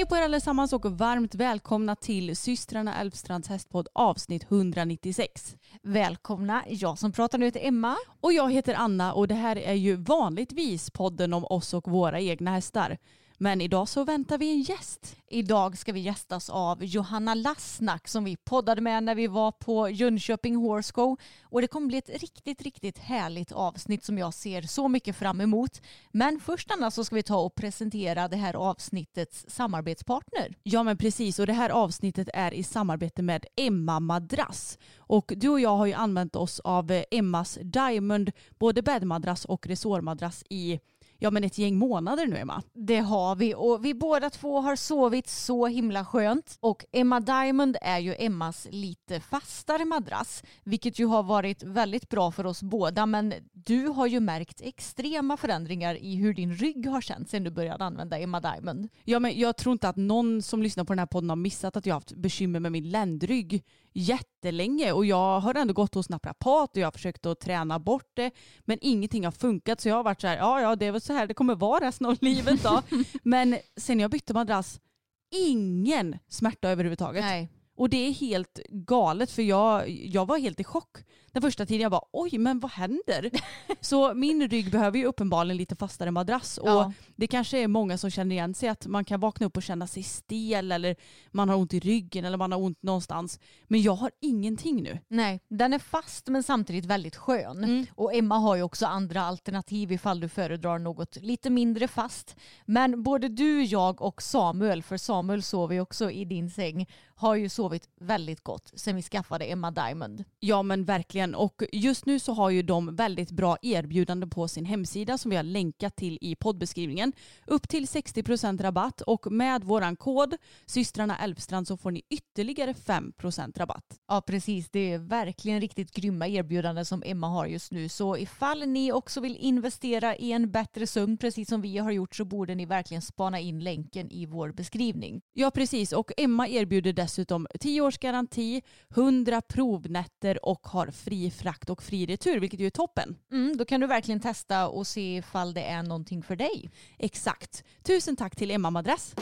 Hej på er allesammans och varmt välkomna till systrarna Älvstrands hästpodd avsnitt 196. Välkomna, jag som pratar nu heter Emma. Och jag heter Anna och det här är ju vanligtvis podden om oss och våra egna hästar. Men idag så väntar vi en gäst. Idag ska vi gästas av Johanna Lassnack som vi poddade med när vi var på Jönköping Horse Show. Och det kommer bli ett riktigt, riktigt härligt avsnitt som jag ser så mycket fram emot. Men först Anna så ska vi ta och presentera det här avsnittets samarbetspartner. Ja men precis och det här avsnittet är i samarbete med Emma Madrass. Och du och jag har ju använt oss av Emmas Diamond, både bäddmadrass och resårmadrass i ja men ett gäng månader nu Emma. Det har vi och vi båda två har sovit så himla skönt. Och Emma Diamond är ju Emmas lite fastare madrass, vilket ju har varit väldigt bra för oss båda. Men du har ju märkt extrema förändringar i hur din rygg har känts sen du började använda Emma Diamond. Ja men jag tror inte att någon som lyssnar på den här podden har missat att jag har haft bekymmer med min ländrygg jättelänge och jag har ändå gått hos naprapat och jag har försökt att träna bort det men ingenting har funkat så jag har varit så här, ja ja det är väl så här det kommer vara resten av livet då. men sen jag bytte madrass, ingen smärta överhuvudtaget. Nej. Och det är helt galet för jag, jag var helt i chock den första tiden. Jag bara oj men vad händer? så min rygg behöver ju uppenbarligen lite fastare madrass. Och Ja. det kanske är många som känner igen sig att man kan vakna upp och känna sig stel eller man har ont i ryggen eller man har ont någonstans. Men jag har ingenting nu. Nej, den är fast men samtidigt väldigt skön. Mm. Och Emma har ju också andra alternativ ifall du föredrar något lite mindre fast. Men både du, jag och Samuel, för Samuel sover ju också i din säng, har ju sovit väldigt gott sen vi skaffade Emma Diamond. Ja men verkligen och just nu så har ju de väldigt bra erbjudande på sin hemsida som vi har länkat till i poddbeskrivningen. Upp till 60% rabatt och med våran kod systrarna Älvstrand så får ni ytterligare 5% rabatt. Ja precis, det är verkligen riktigt grymma erbjudanden som Emma har just nu. Så ifall ni också vill investera i en bättre sömn precis som vi har gjort så borde ni verkligen spana in länken i vår beskrivning. Ja precis och Emma erbjuder dessutom 10 års garanti, 100 provnätter och har fri frakt och fri retur vilket ju är toppen. Mm, då kan du verkligen testa och se ifall det är någonting för dig. Exakt. Tusen tack till Emma Madrass.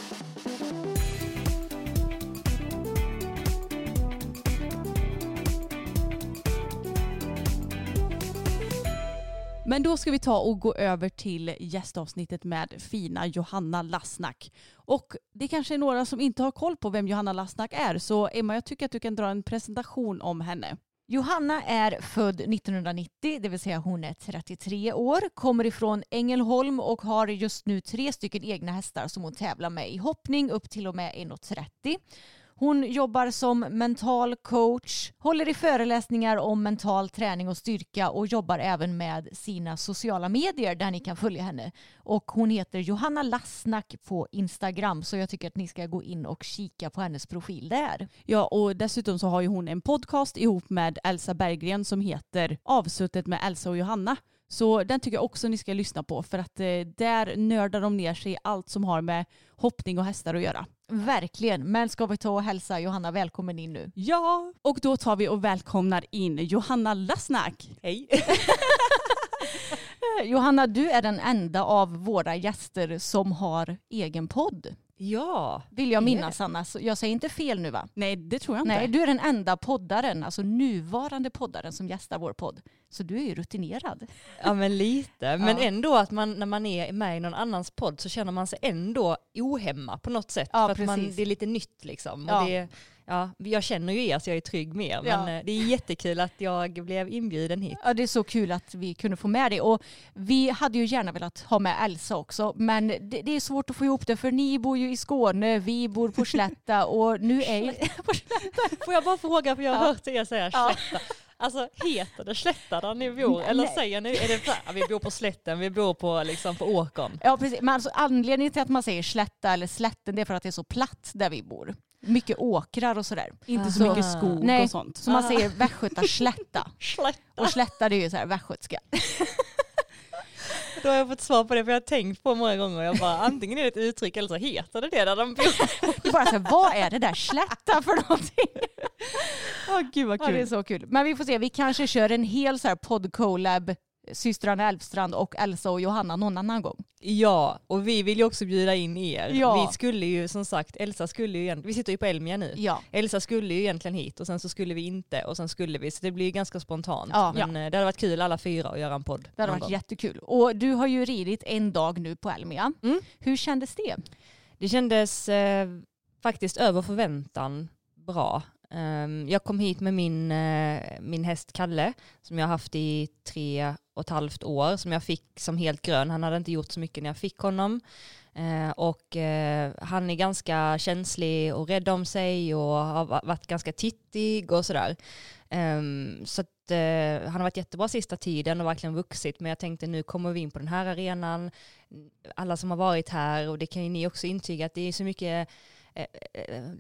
Men då ska vi ta och gå över till gästavsnittet med fina Johanna Lassnack. Och det kanske är några som inte har koll på vem Johanna Lassnack är så Emma jag tycker att du kan dra en presentation om henne. Johanna är född 1990, det vill säga hon är 33 år, kommer ifrån Ängelholm och har just nu tre stycken egna hästar som hon tävlar med i hoppning upp till och med 1,30. Hon jobbar som mental coach, håller i föreläsningar om mental träning och styrka och jobbar även med sina sociala medier där ni kan följa henne. Och hon heter Johanna Lassnack på Instagram så jag tycker att ni ska gå in och kika på hennes profil där. Ja och dessutom så har ju hon en podcast ihop med Elsa Berggren som heter Avsuttet med Elsa och Johanna. Så den tycker jag också ni ska lyssna på för att eh, där nördar de ner sig i allt som har med hoppning och hästar att göra. Verkligen. Men ska vi ta och hälsa Johanna välkommen in nu? Ja, och då tar vi och välkomnar in Johanna Lasnak. Hej. Johanna, du är den enda av våra gäster som har egen podd. Ja. Vill jag minnas Anna. Så Jag säger inte fel nu va? Nej, det tror jag inte. Nej, du är den enda poddaren, alltså nuvarande poddaren som gästar vår podd. Så du är ju rutinerad. Ja men lite. Men Ja. ändå att man när man är med i någon annans podd så känner man sig ändå ohemma på något sätt. Ja, för att man, det är lite nytt liksom. Ja. Och det, ja, jag känner ju er så jag är trygg med er. Ja. Men eh, det är jättekul att jag blev inbjuden hit. Ja, det är så kul att vi kunde få med dig. Och vi hade ju gärna velat ha med Elsa också, men det, det är svårt att få ihop det för ni bor ju i Skåne, vi bor på Slätta och nu är Får jag bara fråga, för jag har Ja. hört er säga Ja. slätta. Alltså heter det slätta där ni bor? Nej. Eller säger ni, är det så vi bor på slätten, vi bor på, liksom, på åkern? Ja, precis. Men alltså, anledningen till att man säger slätta eller slätten det är för att det är så platt där vi bor. Mycket åkrar och sådär. Inte så Så- mycket skog Nej, och sånt. Så man Ah. säger västgötaslätta. Slätta. Och slätta det är ju så här västgötska. Då har jag fått svar på det för jag har tänkt på många gånger. Jag bara antingen är det ett uttryck eller så heter det det där de bor. Det bara så här, vad är det där slätta för någonting? Åh gud vad Ja, det är kul. så kul. Men vi får se, vi kanske kör en hel så här podd-collab systrarna Elfstrand och Elsa och Johanna någon annan gång. Ja, och vi vill ju också bjuda in er. Ja. Vi skulle ju som sagt, Elsa skulle ju egentligen, vi sitter ju på Elmia nu. Ja. Elsa skulle ju egentligen hit och sen så skulle vi inte och sen skulle vi, så det blir ju ganska spontant. Ja. Men eh, det hade varit kul alla fyra att göra en podd. Det hade varit gång. jättekul. Och du har ju ridit en dag nu på Elmia. Mm. Hur kändes det? Det kändes eh, faktiskt över förväntan bra. Ehm, jag kom hit med min, eh, min häst Kalle som jag har haft i tre och ett halvt år som jag fick som helt grön. Han hade inte gjort så mycket när jag fick honom. Ehm, och eh, han är ganska känslig och rädd om sig och har varit ganska tittig och sådär. Ehm, så att, eh, han har varit jättebra sista tiden och verkligen vuxit men jag tänkte nu kommer vi in på den här arenan alla som har varit här och det kan ju ni också intyga att det är så mycket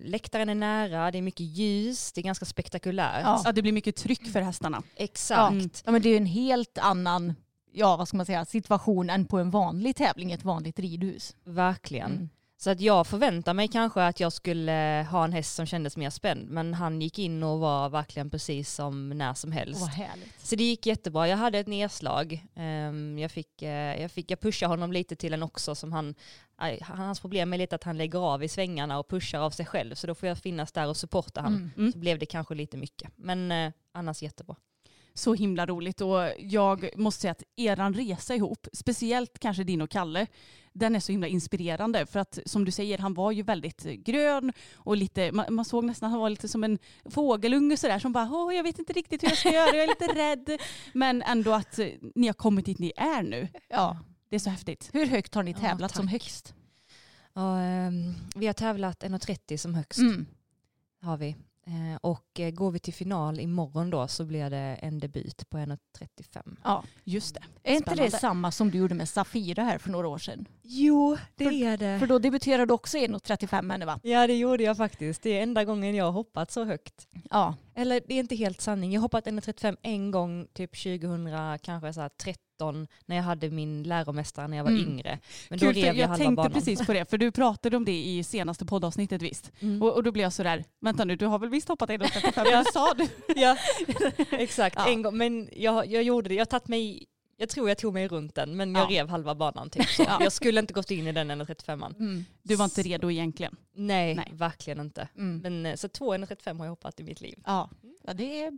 läktaren är nära, det är mycket ljus, det är ganska spektakulärt. Ja. Ja, det blir mycket tryck för hästarna. Exakt. Mm. Ja, men det är en helt annan ja, vad ska man säga, situation än på en vanlig tävling i ett vanligt ridhus. Verkligen. Mm. Så att jag förväntar mig kanske att jag skulle ha en häst som kändes mer spänd men han gick in och var verkligen precis som när som helst. vad härligt. Så det gick jättebra. Jag hade ett nedslag. Ehm, Jag, fick, eh, jag, fick, jag pushade honom lite till en också som han, hans problem är lite att han lägger av i svängarna och pushar av sig själv så då får jag finnas där och supporta han. Mm. Mm. Så blev det kanske lite mycket. Men eh, annars jättebra. Så himla roligt och jag måste säga att eran resa ihop, speciellt kanske din och Kalle, den är så himla inspirerande för att som du säger, han var ju väldigt grön och lite, man, man såg nästan att han var lite som en fågelunge sådär som bara, åh jag vet inte riktigt hur jag ska göra, jag är lite rädd. Men ändå att eh, ni har kommit dit ni är nu. Ja. Det är så häftigt. Hur högt har ni Ja, tävlat som tack. högst? Ja, ehm, vi har tävlat 1,30 som högst. Mm. Har vi. Eh, och eh, går vi till final imorgon då så blir det en debut på 1,35. Ja. Just det. Är inte det samma som du gjorde med Safira här för några år sedan? Jo, det För- är det. För då debuterade du också i 1,35 henne va? Ja, det gjorde jag faktiskt. Det är enda gången jag har hoppat så högt. Ja. Eller det är inte helt sanning. Jag har hoppat 1,35 en gång, typ 2000, kanske så här 13, när jag hade min läromästare när jag var Mm. yngre. Men då Kul, för rev jag, jag halva tänkte banan. precis på det, för du pratade om det i senaste poddavsnittet visst. Mm. Och, och då blev jag sådär, vänta nu, du har väl visst hoppat 1,35? Ja. Sa du. Ja, exakt. Ja. En gång. Men jag, jag gjorde det. Jag, har tagit mig, jag tror jag tog mig runt den, men jag Ja. rev halva banan. Typ, så. Ja. Jag skulle inte gått in i den 1,35. Mm. Du var inte redo egentligen. Nej, Nej. verkligen inte. Mm. Men, eh, så två 1,35 har jag hoppat i mitt liv. Ja. ja, det är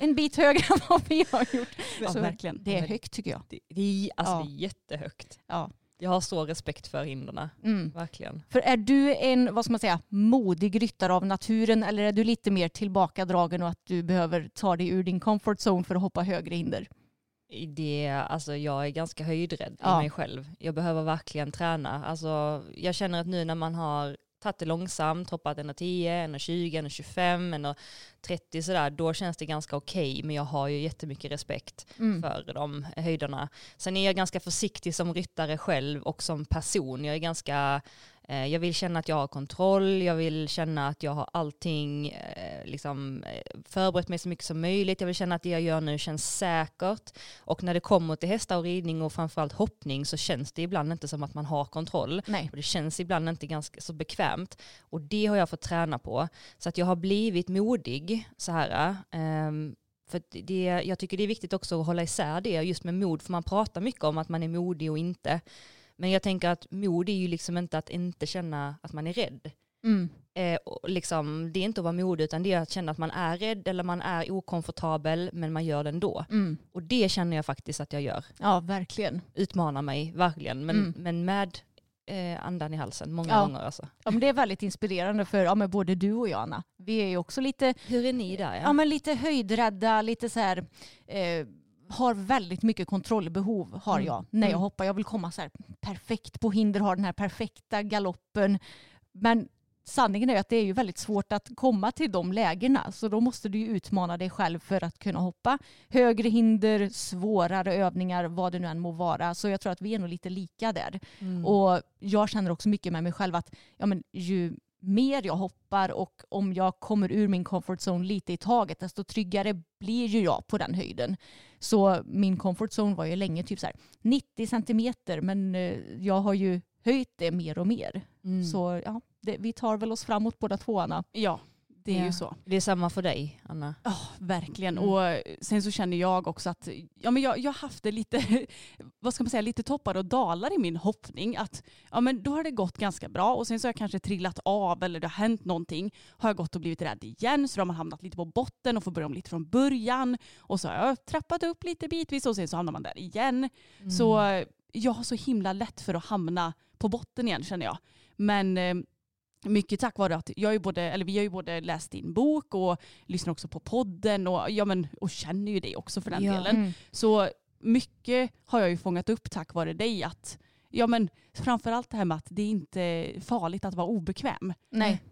en bit högre än vad vi har gjort. Ja, Så verkligen. Det är högt tycker jag. Det, det, är, alltså, Ja. det är jättehögt. Ja. Jag har så respekt för hindren, Mm. verkligen. För är du en, vad ska man säga, modig ryttare av naturen eller är du lite mer tillbakadragen och att du behöver ta dig ur din comfort zone för att hoppa högre hinder? Det, alltså jag är ganska höjdrädd Ja. i mig själv. Jag behöver verkligen träna. Alltså, jag känner att nu när man har tagit det långsamt, hoppat 1,10, 1,20, 1,25, 1,30 sådär, då känns det ganska okej. men jag har ju jättemycket respekt Mm. för de höjderna. Sen är jag ganska försiktig som ryttare själv och som person. Jag är ganska jag vill känna att jag har kontroll, jag vill känna att jag har allting eh, liksom, eh, förberett mig så mycket som möjligt. Jag vill känna att det jag gör nu känns säkert. Och när det kommer till hästar och ridning och framförallt hoppning så känns det ibland inte som att man har kontroll. Nej. Och det känns ibland inte ganska så bekvämt. Och det har jag fått träna på. Så att jag har blivit modig så här. ehm, för det, jag tycker det är viktigt också att hålla isär det just med mod. För man pratar mycket om att man är modig och inte. Men jag tänker att mod är ju liksom inte att inte känna att man är rädd. Mm. Eh, och liksom, det är inte att vara modig utan det är att känna att man är rädd eller man är okomfortabel men man gör det ändå. Mm. Och det känner jag faktiskt att jag gör. Ja, verkligen. Utmanar mig verkligen men, Mm. men med eh, andan i halsen många Ja. gånger alltså. Ja, men det är väldigt inspirerande för ja, men både du och jag, Anna. Vi är ju också lite, Hur är ni där? ja. men lite höjdrädda, lite så här, eh, har väldigt mycket kontrollbehov har Mm. jag när jag Mm. hoppar. Jag vill komma så här perfekt på hinder, ha den här perfekta galoppen. Men sanningen är att det är ju väldigt svårt att komma till de lägena. Så då måste du ju utmana dig själv för att kunna hoppa. Högre hinder, svårare övningar, vad det nu än må vara. Så jag tror att vi är nog lite lika där. Mm. Och jag känner också mycket med mig själv att ja, men ju mer jag hoppar och om jag kommer ur min comfort zone lite i taget desto tryggare blir ju jag på den höjden. Så min comfort zone var ju länge typ så här 90 centimeter men eh, jag har ju höjt det mer och mer. Mm. Så ja, det, vi tar väl oss framåt båda två Anna. Ja, det är Ja. ju så. Det är samma för dig Anna. Ja, verkligen. Mm. Och sen så känner jag också att ja, men jag, har haft det lite, vad ska man säga, lite toppar och dalar i min hoppning. Att ja, men då har det gått ganska bra och sen så har jag kanske trillat av eller det har hänt någonting. Har jag gått och blivit rädd igen så då har man hamnat lite på botten och får börja om lite från början. Och så har jag trappat upp lite bitvis och sen så hamnar man där igen. Mm. Så jag har så himla lätt för att hamna på botten igen känner jag. Men eh, mycket tack vare att jag är både, eller vi har ju både läst din bok och lyssnar också på podden och, ja, men, och känner ju dig också för den Ja. delen. Så mycket har jag ju fångat upp tack vare dig att Ja men framförallt det här med att det är inte farligt att vara obekväm. Nej.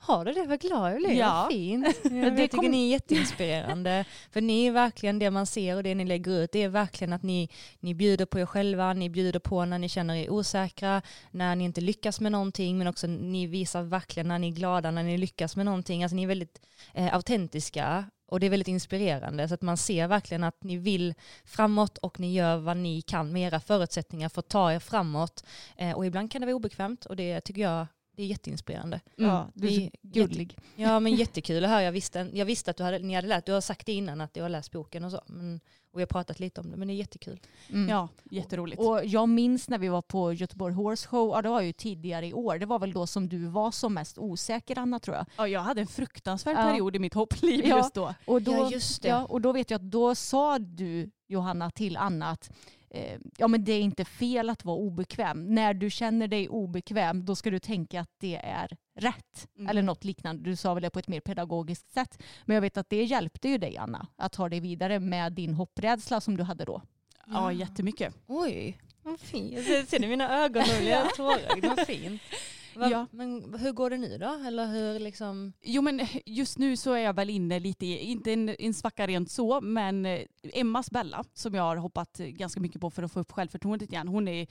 Har du det? Vad glad jag blev. Ja. Ja. Fint. Jag Det tycker kom- ni är jätteinspirerande. För ni är verkligen det man ser och det ni lägger ut. Det är verkligen att ni, ni bjuder på er själva, ni bjuder på när ni känner er osäkra, när ni inte lyckas med någonting, men också ni visar verkligen när ni är glada, när ni lyckas med någonting. Alltså ni är väldigt eh, autentiska och det är väldigt inspirerande så att man ser verkligen att ni vill framåt och ni gör vad ni kan med era förutsättningar för att ta er framåt. Eh, och ibland kan det vara obekvämt och det tycker jag det är jätteinspirerande. Ja, du är så gullig. Ja men jättekul att höra. Jag visste, jag visste att du hade, ni hade läst, du har sagt det innan att du har läst boken och så. Men, och vi har pratat lite om det men det är jättekul. Mm. Ja, jätteroligt. Och jag minns när vi var på Göteborg Horse Show, ja, det var ju tidigare i år, det var väl då som du var som mest osäker Anna tror jag. ja, jag hade en fruktansvärd Ja. period i mitt hoppliv Ja. just då. Och då, Ja, just det. Ja, och då vet jag att då sa du Johanna till Anna att eh, ja, men det är inte fel att vara obekväm. När du känner dig obekväm då ska du tänka att det är rätt. Mm. Eller något liknande. Du sa väl det på ett mer pedagogiskt sätt. Men jag vet att det hjälpte ju dig Anna att ta dig vidare med din hopprädsla som du hade då. Ja, jättemycket. Oj, vad fint. Ser, ser ni mina ögon nu? Jag är tårögd. Vad fint. Va, Ja. Men hur går det nu då? Eller hur liksom? Jo men just nu så är jag väl inne lite i, inte en, en svacka rent så, men eh, Emmas Bella som jag har hoppat ganska mycket på för att få upp självförtroendet igen. Hon är,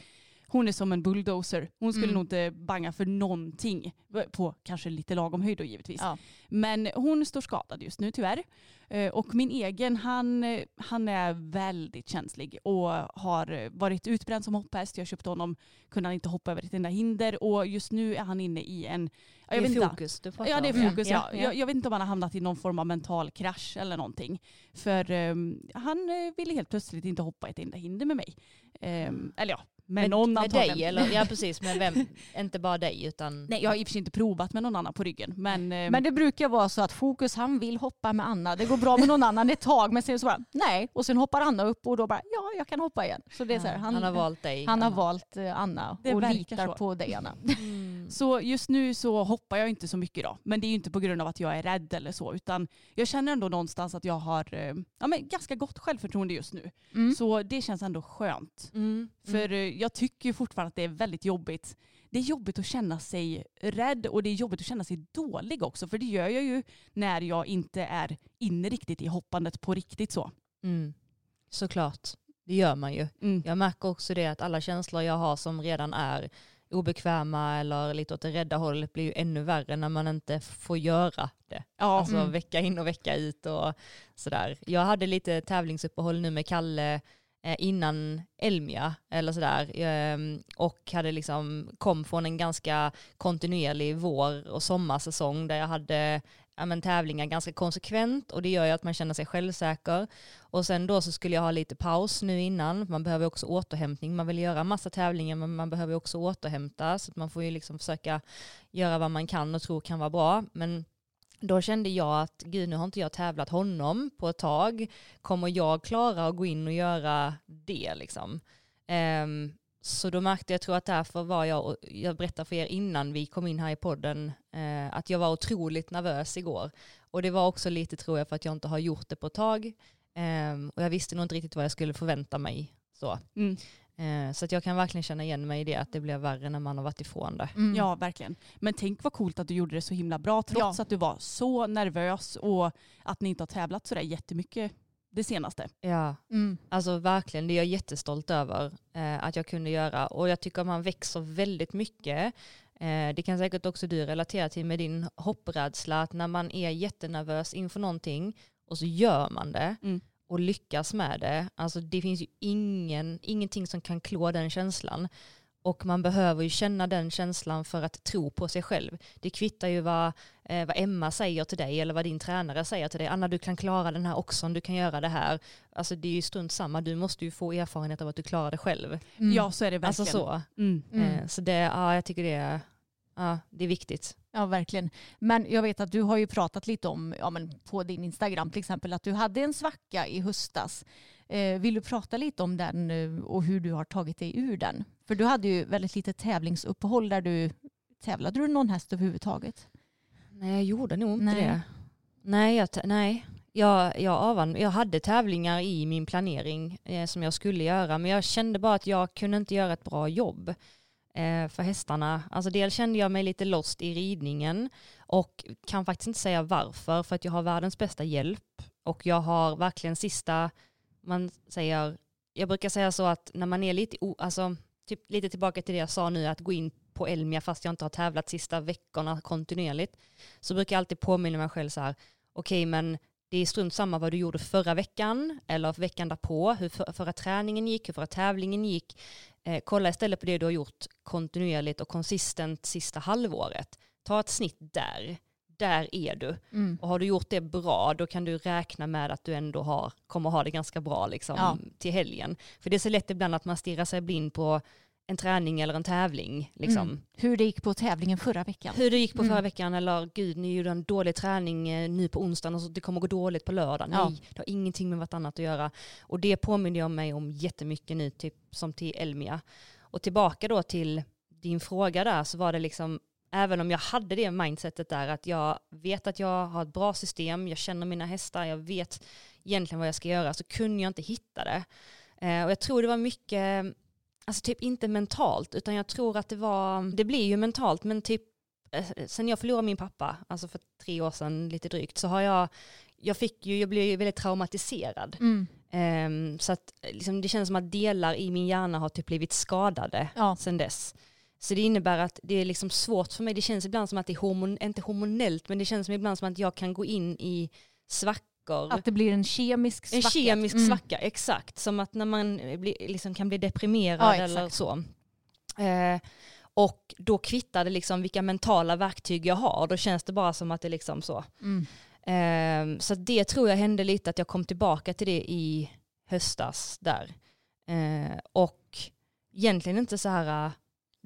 hon är som en bulldozer. Hon skulle Mm. nog inte banga för någonting. På kanske lite lagom höjd då givetvis. Ja. Men hon står skadad just nu tyvärr. Eh, Och min egen, han, han är väldigt känslig och har varit utbränd som hopphäst. Jag köpte honom, kunde han inte hoppa över ett enda hinder och just nu är han inne i en... ja, jag det är fokus du pratar Ja det är fokus ja. Jag, jag vet inte om han har hamnat i någon form av mental krasch eller någonting. För ehm, han eh, ville helt plötsligt inte hoppa ett enda hinder med mig. Ehm, eller ja, med, Med, någon med dig eller? Ja precis, med vem? inte bara dig utan... Nej jag har i och för sig inte provat med någon annan på ryggen. Men, ehm, Men det brukar vara så att fokus han vill hoppa med Anna. Det går bra med någon annan ett tag men sen så bara nej. Och sen hoppar Anna upp och då bara ja jag kan hoppa igen. Så det är så här, han, han har valt dig. han har Anna. valt eh, Anna Det och litar så. på dig Anna. Mm. Så just nu så hoppar jag inte så mycket då. Men det är ju inte på grund av att jag är rädd eller så. Utan jag känner ändå någonstans att jag har eh, ja, men ganska gott självförtroende just nu. Mm. Så det känns ändå skönt. Mm. För eh, jag tycker ju fortfarande att det är väldigt jobbigt. Det är jobbigt att känna sig rädd och det är jobbigt att känna sig dålig också. För det gör jag ju när jag inte är inne riktigt i hoppandet på riktigt så. Mm. Såklart, det gör man ju. Mm. Jag märker också det att alla känslor jag har som redan är obekväma eller lite åt det rädda hållet blir ju ännu värre när man inte får göra det. Ja, Alltså Mm. vecka in och vecka ut och sådär. Jag hade lite tävlingsuppehåll nu med Kalle Eh, innan Elmia eller sådär ehm, och hade liksom kom från en ganska kontinuerlig vår och sommarsäsong där jag hade ja, men, tävlingar ganska konsekvent och det gör ju att man känner sig självsäker. Och sen då så skulle jag ha lite paus nu innan, man behöver också återhämtning, man vill göra massa tävlingar men man behöver också återhämta så att man får ju liksom försöka göra vad man kan och tror kan vara bra. Men då kände jag att gud nu har inte jag tävlat honom på ett tag. Kommer jag klara att gå in och göra det liksom? Um, så då märkte jag, tror att därför var jag, och jag berättade för er innan vi kom in här i podden, eh, att jag var otroligt nervös igår. Och det var också lite tror jag för att jag inte har gjort det på ett tag. Eh, och jag visste nog inte riktigt vad jag skulle förvänta mig. Så, Mm. Eh, så att jag kan verkligen känna igen mig i det, att det blir värre när man har varit ifrån det. Mm. Ja, verkligen. Men tänk vad coolt att du gjorde det så himla bra trots Ja. att du var så nervös och att ni inte har tävlat sådär jättemycket det senaste. Ja, Mm. Alltså verkligen, det är jag jättestolt över eh, att jag kunde göra. Och jag tycker man växer väldigt mycket. Eh, det kan säkert också du relatera till med din hopprädsla, att när man är jättenervös inför någonting och så gör man det Mm. Och lyckas med det. Alltså det finns ju ingen, ingenting som kan klå den känslan. Och man behöver ju känna den känslan för att tro på sig själv. Det kvittar ju vad, eh, vad Emma säger till dig eller vad din tränare säger till dig. Anna du kan klara den här också, du kan göra det här. Alltså det är ju strunt samma, du måste ju få erfarenhet av att du klarar det själv. Mm. Ja, så är det verkligen. Alltså så. Mm. Mm. Eh, så det, ja, jag tycker det är, ja, det är viktigt. Ja, verkligen. Men jag vet att du har ju pratat lite om, ja, men på din Instagram till exempel, att du hade en svacka i höstas. Eh, vill du prata lite om den eh, och hur du har tagit dig ur den? För du hade ju väldigt lite tävlingsuppehåll där du tävlade du någon häst överhuvudtaget? Nej jag gjorde nog inte Nej. det. Nej, jag, nej. Jag, jag, avan, jag hade tävlingar i min planering eh, som jag skulle göra men jag kände bara att jag kunde inte göra ett bra jobb Eh, för hästarna. Alltså dels kände jag mig lite lost i ridningen och kan faktiskt inte säga varför för att jag har världens bästa hjälp och jag har verkligen sista, man säger, jag brukar säga så att när man är lite, o, alltså, typ lite tillbaka till det jag sa nu att gå in på Elmia fast jag inte har tävlat sista veckorna kontinuerligt så brukar jag alltid påminna mig själv så här, okej men det är strunt samma vad du gjorde förra veckan eller veckan därpå, hur för, förra träningen gick, hur förra tävlingen gick. Eh, kolla istället på det du har gjort kontinuerligt och konsistent sista halvåret. Ta ett snitt där. Där är du. Mm. Och har du gjort det bra, då kan du räkna med att du ändå har, kommer ha det ganska bra liksom, Ja. till helgen. För det är så lätt ibland att man stirrar sig blind på en träning eller en tävling. Liksom. Mm. Hur det gick på tävlingen förra veckan. Hur det gick på Mm. förra veckan eller gud ni gjorde en dålig träning eh, nu på onsdagen och så det kommer gå dåligt på lördag. Ja. Nej, det har ingenting med vartannat att göra. Och det påminner jag mig om jättemycket nu, typ som till Elmia. Och tillbaka då till din fråga där så var det liksom, även om jag hade det mindsetet där att jag vet att jag har ett bra system, jag känner mina hästar, jag vet egentligen vad jag ska göra så kunde jag inte hitta det. Eh, och jag tror det var mycket alltså typ inte mentalt, utan jag tror att det var, det blir ju mentalt, men typ eh, sen jag förlorade min pappa, alltså för tre år sedan lite drygt, så har jag, jag fick ju, jag blev ju väldigt traumatiserad. Mm. Ehm, så att eh, liksom, det känns som att delar i min hjärna har typ blivit skadade Ja. sen dess. Så det innebär att det är liksom svårt för mig, det känns ibland som att det är hormon, inte hormonellt, men det känns som ibland som att jag kan gå in i svackor. Att det blir en kemisk En svacka. kemisk Mm. svacka, exakt. Som att när man blir, liksom kan bli deprimerad Ja, eller så. Eh, och då kvittar det liksom vilka mentala verktyg jag har. Då känns det bara som att det liksom så. Mm. Eh, så det tror jag hände lite att jag kom tillbaka till det i höstas där. Eh, och egentligen inte så här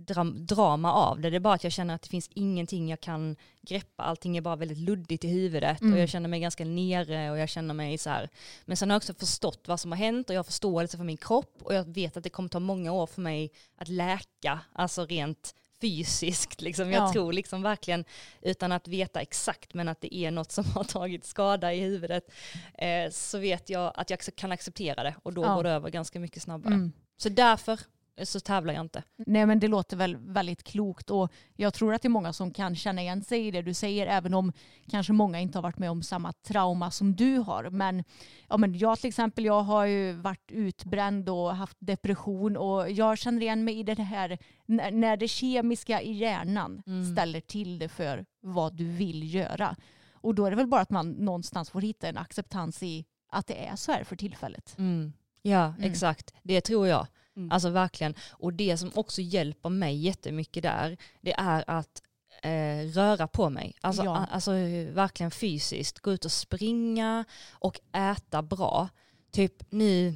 dram, drama av det. Det är bara att jag känner att det finns ingenting jag kan greppa. Allting är bara väldigt luddigt i huvudet Mm. och jag känner mig ganska nere och jag känner mig så här. Men sen har jag också förstått vad som har hänt och jag har förståelse för min kropp och jag vet att det kommer ta många år för mig att läka, alltså rent fysiskt. Liksom. Jag Ja. tror liksom verkligen, utan att veta exakt, men att det är något som har tagit skada i huvudet, eh, så vet jag att jag kan acceptera det och då Ja. går det över ganska mycket snabbare. Mm. Så därför så tävlar jag inte. Nej men det låter väl väldigt klokt och jag tror att det är många som kan känna igen sig i det du säger även om kanske många inte har varit med om samma trauma som du har. Men, ja, men jag till exempel jag har ju varit utbränd och haft depression och jag känner igen mig i det här när, det kemiska i hjärnan Mm. ställer till det för vad du vill göra. Och då är det väl bara att man någonstans får hitta en acceptans i att det är så här för tillfället. Mm. Ja, Mm. exakt. Det tror jag. Mm. Alltså verkligen. Och det som också hjälper mig jättemycket där, det är att eh, röra på mig. Alltså, Ja. alltså verkligen fysiskt. Gå ut och springa och äta bra. Typ nu,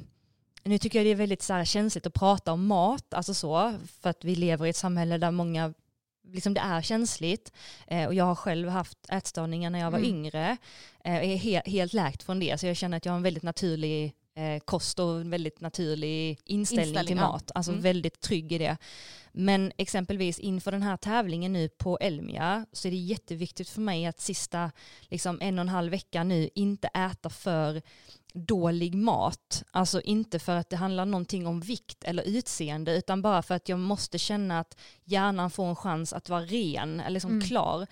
nu tycker jag det är väldigt så här, känsligt att prata om mat, alltså så, för att vi lever i ett samhälle där många Liksom det är känsligt eh, och jag har själv haft ätstörningar när jag var Mm. yngre. Eh, är he- helt läkt från det så jag känner att jag har en väldigt naturlig eh, kost och en väldigt naturlig inställning, Inställning, till ja. mat. Alltså Mm. väldigt trygg i det. Men exempelvis inför den här tävlingen nu på Elmia så är det jätteviktigt för mig att sista liksom, en och en halv vecka nu inte äta för dålig mat. Alltså inte för att det handlar någonting om vikt eller utseende utan bara för att jag måste känna att hjärnan får en chans att vara ren eller liksom Mm. klar.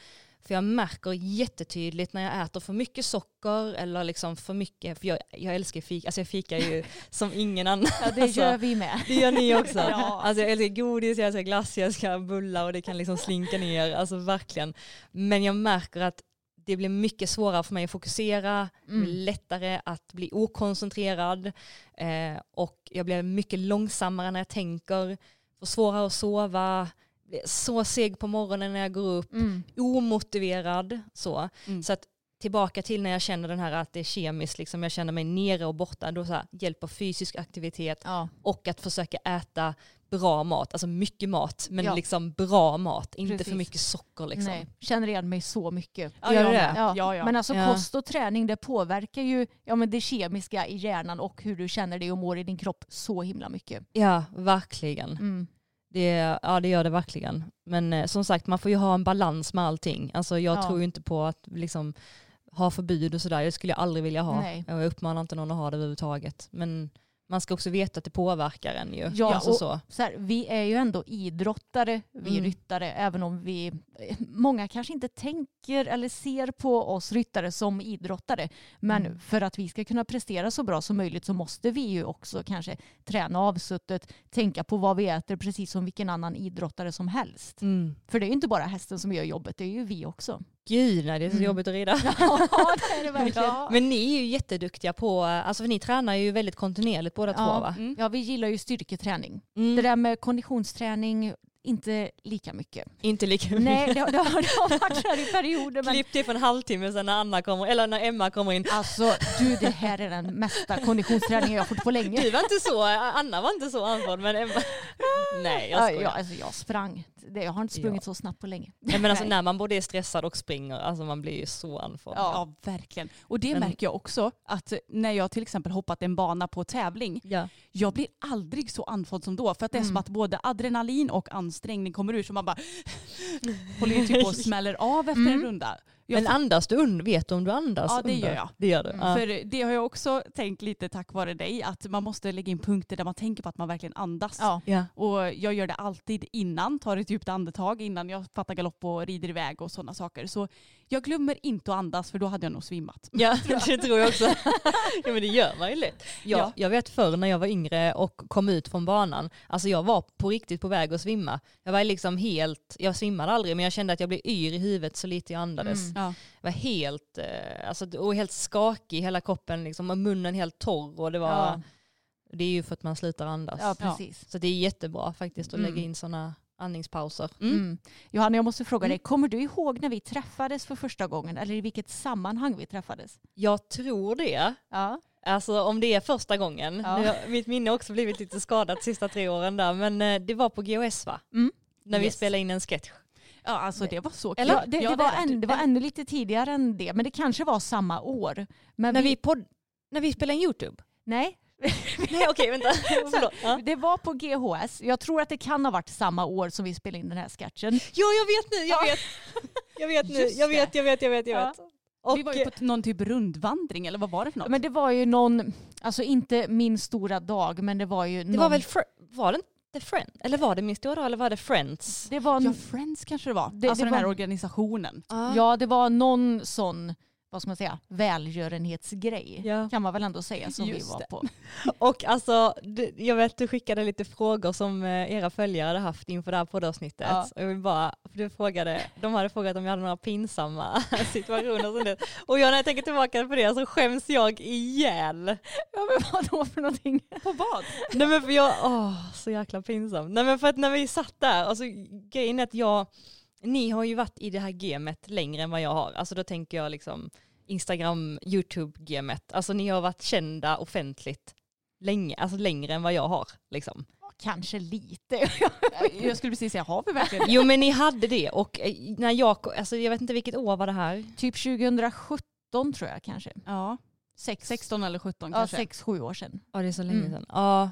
För jag märker jättetydligt när jag äter för mycket socker eller liksom för mycket, för jag, jag älskar fika, alltså jag fikar ju som ingen annan. Ja, det Alltså, gör vi med. det gör ni också. Ja. Alltså jag älskar godis, jag älskar glass, jag älskar bullar och det kan liksom slinka ner. Alltså verkligen. Men jag märker att det blir mycket svårare för mig att fokusera, Mm. lättare att bli okoncentrerad eh, och jag blir mycket långsammare när jag tänker, får svårare att sova, blir så seg på morgonen när jag går upp, Mm. omotiverad. Så, Mm. så att tillbaka till när jag känner den här att det är kemiskt, liksom jag känner mig nere och borta, då så här, hjälper fysisk aktivitet Ja. och att försöka äta bra mat, alltså mycket mat, men Ja. liksom bra mat, inte Precis. för mycket socker liksom. Nej, känner igen mig så mycket. Ja, Gör jag det? Ja, Ja, ja. Men alltså kost och träning det påverkar ju ja, men det kemiska i hjärnan och hur du känner dig och mår i din kropp så himla mycket. Ja, verkligen. Mm. Det, ja, det gör det verkligen. Men eh, som sagt, man får ju ha en balans med allting. Alltså, jag Ja. tror ju inte på att liksom, ha förbud och sådär. Det skulle jag aldrig vilja ha. Nej. Jag uppmanar inte någon att ha det överhuvudtaget. Men man ska också veta att det påverkar en ju. Ja, alltså, och- så. Så här, vi är ju ändå idrottare, vi Mm. ryttare, även om vi, många kanske inte tänker eller ser på oss ryttare som idrottare. Men Mm. för att vi ska kunna prestera så bra som möjligt så måste vi ju också kanske träna avsuttet, tänka på vad vi äter precis som vilken annan idrottare som helst. Mm. För det är ju inte bara hästen som gör jobbet, det är ju vi också. Gud, nej, det är så Mm. jobbigt att rida. ja, det är det verkligen. Ja. Men ni är ju jätteduktiga på, alltså för ni tränar ju väldigt kontinuerligt båda Ja. två va? Mm. ja, vi gillar ju styrketräning. Mm. Det där med konditionsträning, inte lika mycket. Inte lika mycket. Nej, det, har- det, har, varit här i perioder. Men Klipp till för en halvtimme sen när Anna kommer, eller när Emma kommer in. alltså, du det här är den mesta konditionsträningen jag har fått på länge. Du var inte så, Anna var inte så andfådd men Emma. Nej jag Ja, skojar. ja, alltså, jag sprang. Det, jag har inte sprungit så snabbt på länge. Nej, men alltså när man både är stressad och springer, alltså man blir ju så andfådd. Ja, verkligen. Och det Men- märker jag också att när jag till exempel hoppat en bana på tävling, Ja. jag blir aldrig så andfådd som då. För att det är som Mm. att både adrenalin och ansträngning kommer ur så man bara håller typ på och smäller av efter en Mm. runda. Jag Men andas du under? Vet du om du andas Ja, det under? gör jag. Det gör du? Mm. För det har jag också tänkt lite tack vare dig, att man måste lägga in punkter där man tänker på att man verkligen andas. Ja. Ja. Och jag gör det alltid innan, tar ett djupt andetag innan jag fattar galopp och rider iväg och sådana saker. Så jag glömmer inte att andas för då hade jag nog svimmat. Ja, det tror jag också. ja, men det gör man ju lätt. Jag, Ja. jag vet förr när jag var yngre och kom ut från banan, alltså jag var på riktigt på väg att svimma. Jag var liksom helt, jag svimmade aldrig men jag kände att jag blev yr i huvudet så lite jag andades. Mm. Ja. Jag var helt, eh, alltså, och helt skakig i hela kroppen liksom, och munnen helt torr och det var, Ja. det är ju för att man slutar andas. ja, precis. Så det är jättebra faktiskt att Mm. lägga in sådana andningspauser. Mm. Mm. Johanna, jag måste fråga Mm. dig, kommer du ihåg när vi träffades för första gången eller i vilket sammanhang vi träffades? Jag tror det. Ja. Alltså om det är första gången. Ja. Nu mitt minne har också blivit lite skadat sista tre åren där. Men eh, det var på GOS va? Mm. När vi Yes. spelade in en sketch. Ja, alltså det var så kul. Ja, det, det, var än, det var ännu lite tidigare än det, men det kanske var samma år. Men När vi, podd, när vi spelade in YouTube. Nej, Nej okej vänta. Ja. det var på GHS. Jag tror att det kan ha varit samma år som vi spelade in den här sketchen. ja jag vet nu, jag Ja. vet. Jag vet nu, jag vet, jag vet, jag vet, jag Ja. vet. Och, vi var ju på någon typ rundvandring eller vad var det för något? Men det var ju någon, alltså inte min stora dag, men det var ju det någon... var väl, för, var det, hette Friends? Eller var det Min stora eller var det Friends? Det var, Ja, Friends kanske det var. Det- alltså det den här var- organisationen. ja, det var någon sån, vad ska man säga, välgörenhetsgrej. Ja. Kan man väl ändå säga som Just vi var det. på. Och alltså, jag vet du skickade lite frågor som eh, era följare hade haft inför det här poddavsnittet. Ja. Och jag vill bara, du frågade, de hade frågat om jag hade några pinsamma situationer. Som det. Och jag, när jag tänker tillbaka på det så skäms jag ihjäl. Ja men vad då för någonting? På vad? Nej men för jag, åh så jäkla pinsamt. Nej men för att när vi satt där, alltså grejen är att jag, ni har ju varit i det här gamet längre än vad jag har. Alltså då tänker jag liksom Instagram, YouTube-gamet. Alltså ni har varit kända offentligt länge, alltså längre än vad jag har liksom. Kanske lite. Jag skulle precis säga, har vi verkligen det? Jo men ni hade det och eh, när jag, alltså jag vet inte vilket år var det här. typ 2017 tror jag kanske. Ja, Sex, 16 eller 17 ja, kanske. sex, sju år sedan. Ja det är så länge Mm. sedan. Ja.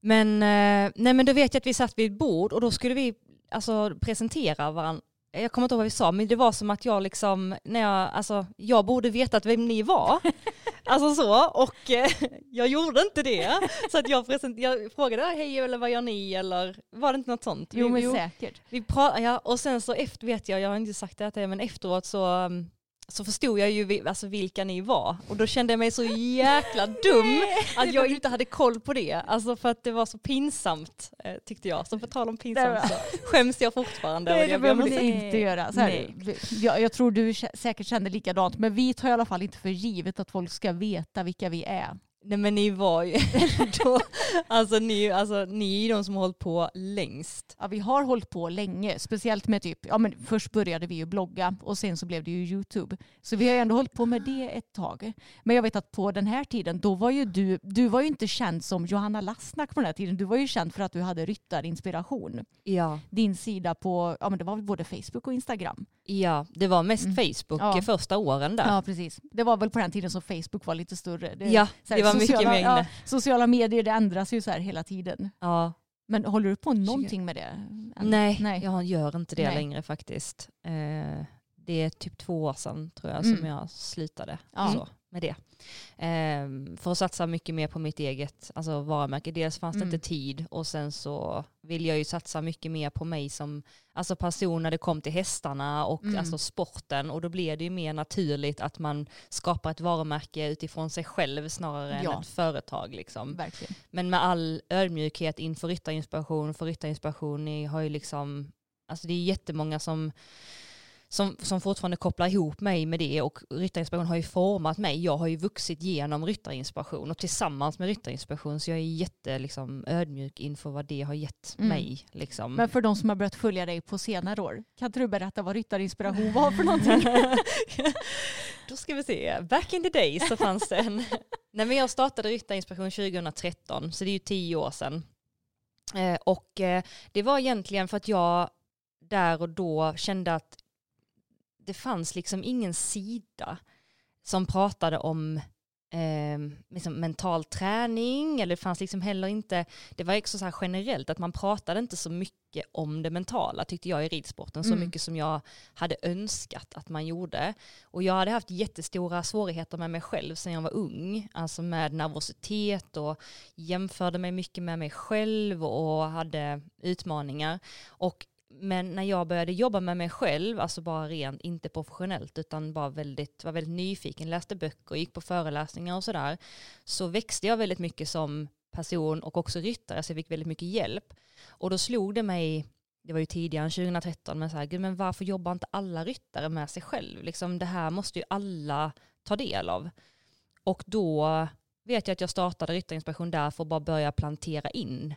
Men, eh, nej men då vet jag att vi satt vid ett bord och då skulle vi alltså, presentera varandra. Jag kommer inte ihåg vad vi sa men det var som att jag liksom, när jag, alltså jag borde vetat vem ni var. alltså så och eh, jag gjorde inte det. Så att jag, present, jag frågade hej eller vad gör ni eller var det inte något sånt? Jo men säkert. vi pra- ja, och sen så efter vet jag, jag har inte sagt det men efteråt så, um, så förstod jag ju alltså, vilka ni var. Och då kände jag mig så jäkla dum att jag inte hade koll på det. Alltså för att det var så pinsamt eh, tyckte jag. Så på tal om pinsamt så skäms jag fortfarande. Nej, det behöver du inte göra. Så här, jag, jag tror du säkert kände likadant, men vi tar i alla fall inte för givet att folk ska veta vilka vi är. Nej men ni var ju då, alltså ni, alltså ni är de som har hållit på längst. Ja, vi har hållit på länge, speciellt med typ, ja men först började vi ju blogga och sen så blev det ju YouTube. Så vi har ju ändå hållit på med det ett tag. Men jag vet att på den här tiden, då var ju du, du var ju inte känd som Johanna Lassnack på den här tiden. Du var ju känd för att du hade ryttarinspiration. Ja. Din sida på, ja men det var väl både Facebook och Instagram. Ja, det var mest Mm. Facebook Ja. första åren där. Ja precis. Det var väl på den tiden som Facebook var lite större. Det, Ja, det var mycket sociala- mer inne. ja, sociala medier det ändras ju så här hela tiden. Ja. Men håller du på någonting med det? Nej, Nej. jag gör inte det Nej. längre faktiskt. Eh, det är typ två år sedan tror jag Mm. som jag slutade Ja. så, med det. Eh, för att satsa mycket mer på mitt eget alltså varumärke. Dels fanns det Mm. inte tid och sen så vill jag ju satsa mycket mer på mig som alltså person när det kom till hästarna och Mm. alltså sporten och då blir det ju mer naturligt att man skapar ett varumärke utifrån sig själv snarare Ja. än ett företag. Liksom. Verkligen. Men med all ödmjukhet inför ryttarinspiration, för ryttarinspiration ni har ju liksom, alltså det är jättemånga som, som, som fortfarande kopplar ihop mig med det och ryttarinspiration har ju format mig. Jag har ju vuxit genom ryttarinspiration och tillsammans med ryttarinspiration så jag är jätte liksom, ödmjuk inför vad det har gett Mm. mig. Liksom. Men för de som har börjat följa dig på senare år, kan inte du berätta vad ryttarinspiration var för någonting? Då ska vi se, back in the days så fanns det en... Nej men jag startade Ryttarinspiration 2013 så det är ju tio år sedan. Eh, och eh, det var egentligen för att jag där och då kände att det fanns liksom ingen sida som pratade om eh, liksom mental träning eller det fanns liksom heller inte, det var också så här generellt att man pratade inte så mycket om det mentala tyckte jag i ridsporten så Mm. mycket som jag hade önskat att man gjorde. Och jag hade haft jättestora svårigheter med mig själv sedan jag var ung, alltså med nervositet och jämförde mig mycket med mig själv och hade utmaningar. Och men när jag började jobba med mig själv, alltså bara rent, inte professionellt, utan bara väldigt, var väldigt nyfiken, läste böcker, gick på föreläsningar och sådär, så växte jag väldigt mycket som person och också ryttare, så jag fick väldigt mycket hjälp. Och då slog det mig, det var ju tidigare än 2013, men så här, gud, men varför jobbar inte alla ryttare med sig själv? Liksom, det här måste ju alla ta del av. Och då vet jag att jag startade Ryttarinspiration där för att bara börja plantera in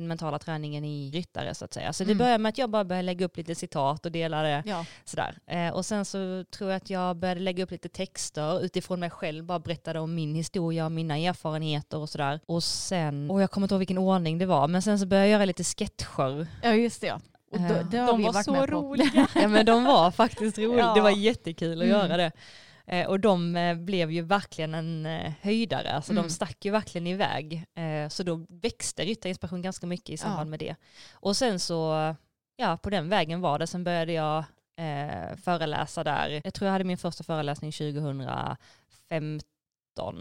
den mentala träningen i ryttare så att säga. Så det Mm. började med att jag bara började lägga upp lite citat och dela det Ja. sådär. Eh, och sen så tror jag att jag började lägga upp lite texter utifrån mig själv, bara berättade om min historia och mina erfarenheter och sådär. Och sen, och jag kommer inte ihåg vilken ordning det var, men sen så började jag göra lite sketcher. ja, just det. Ja. Och då, det har De var så roliga. Ja men de var faktiskt roliga, Ja. det var jättekul att Mm. göra det. Eh, och de eh, blev ju verkligen en eh, höjdare, alltså Mm. de stack ju verkligen iväg. Eh, så då växte Ryttarinspiration ganska mycket i samband Ja. med det. Och sen så, ja på den vägen var det. Sen började jag föreläsa där. Jag tror jag hade min första föreläsning 2015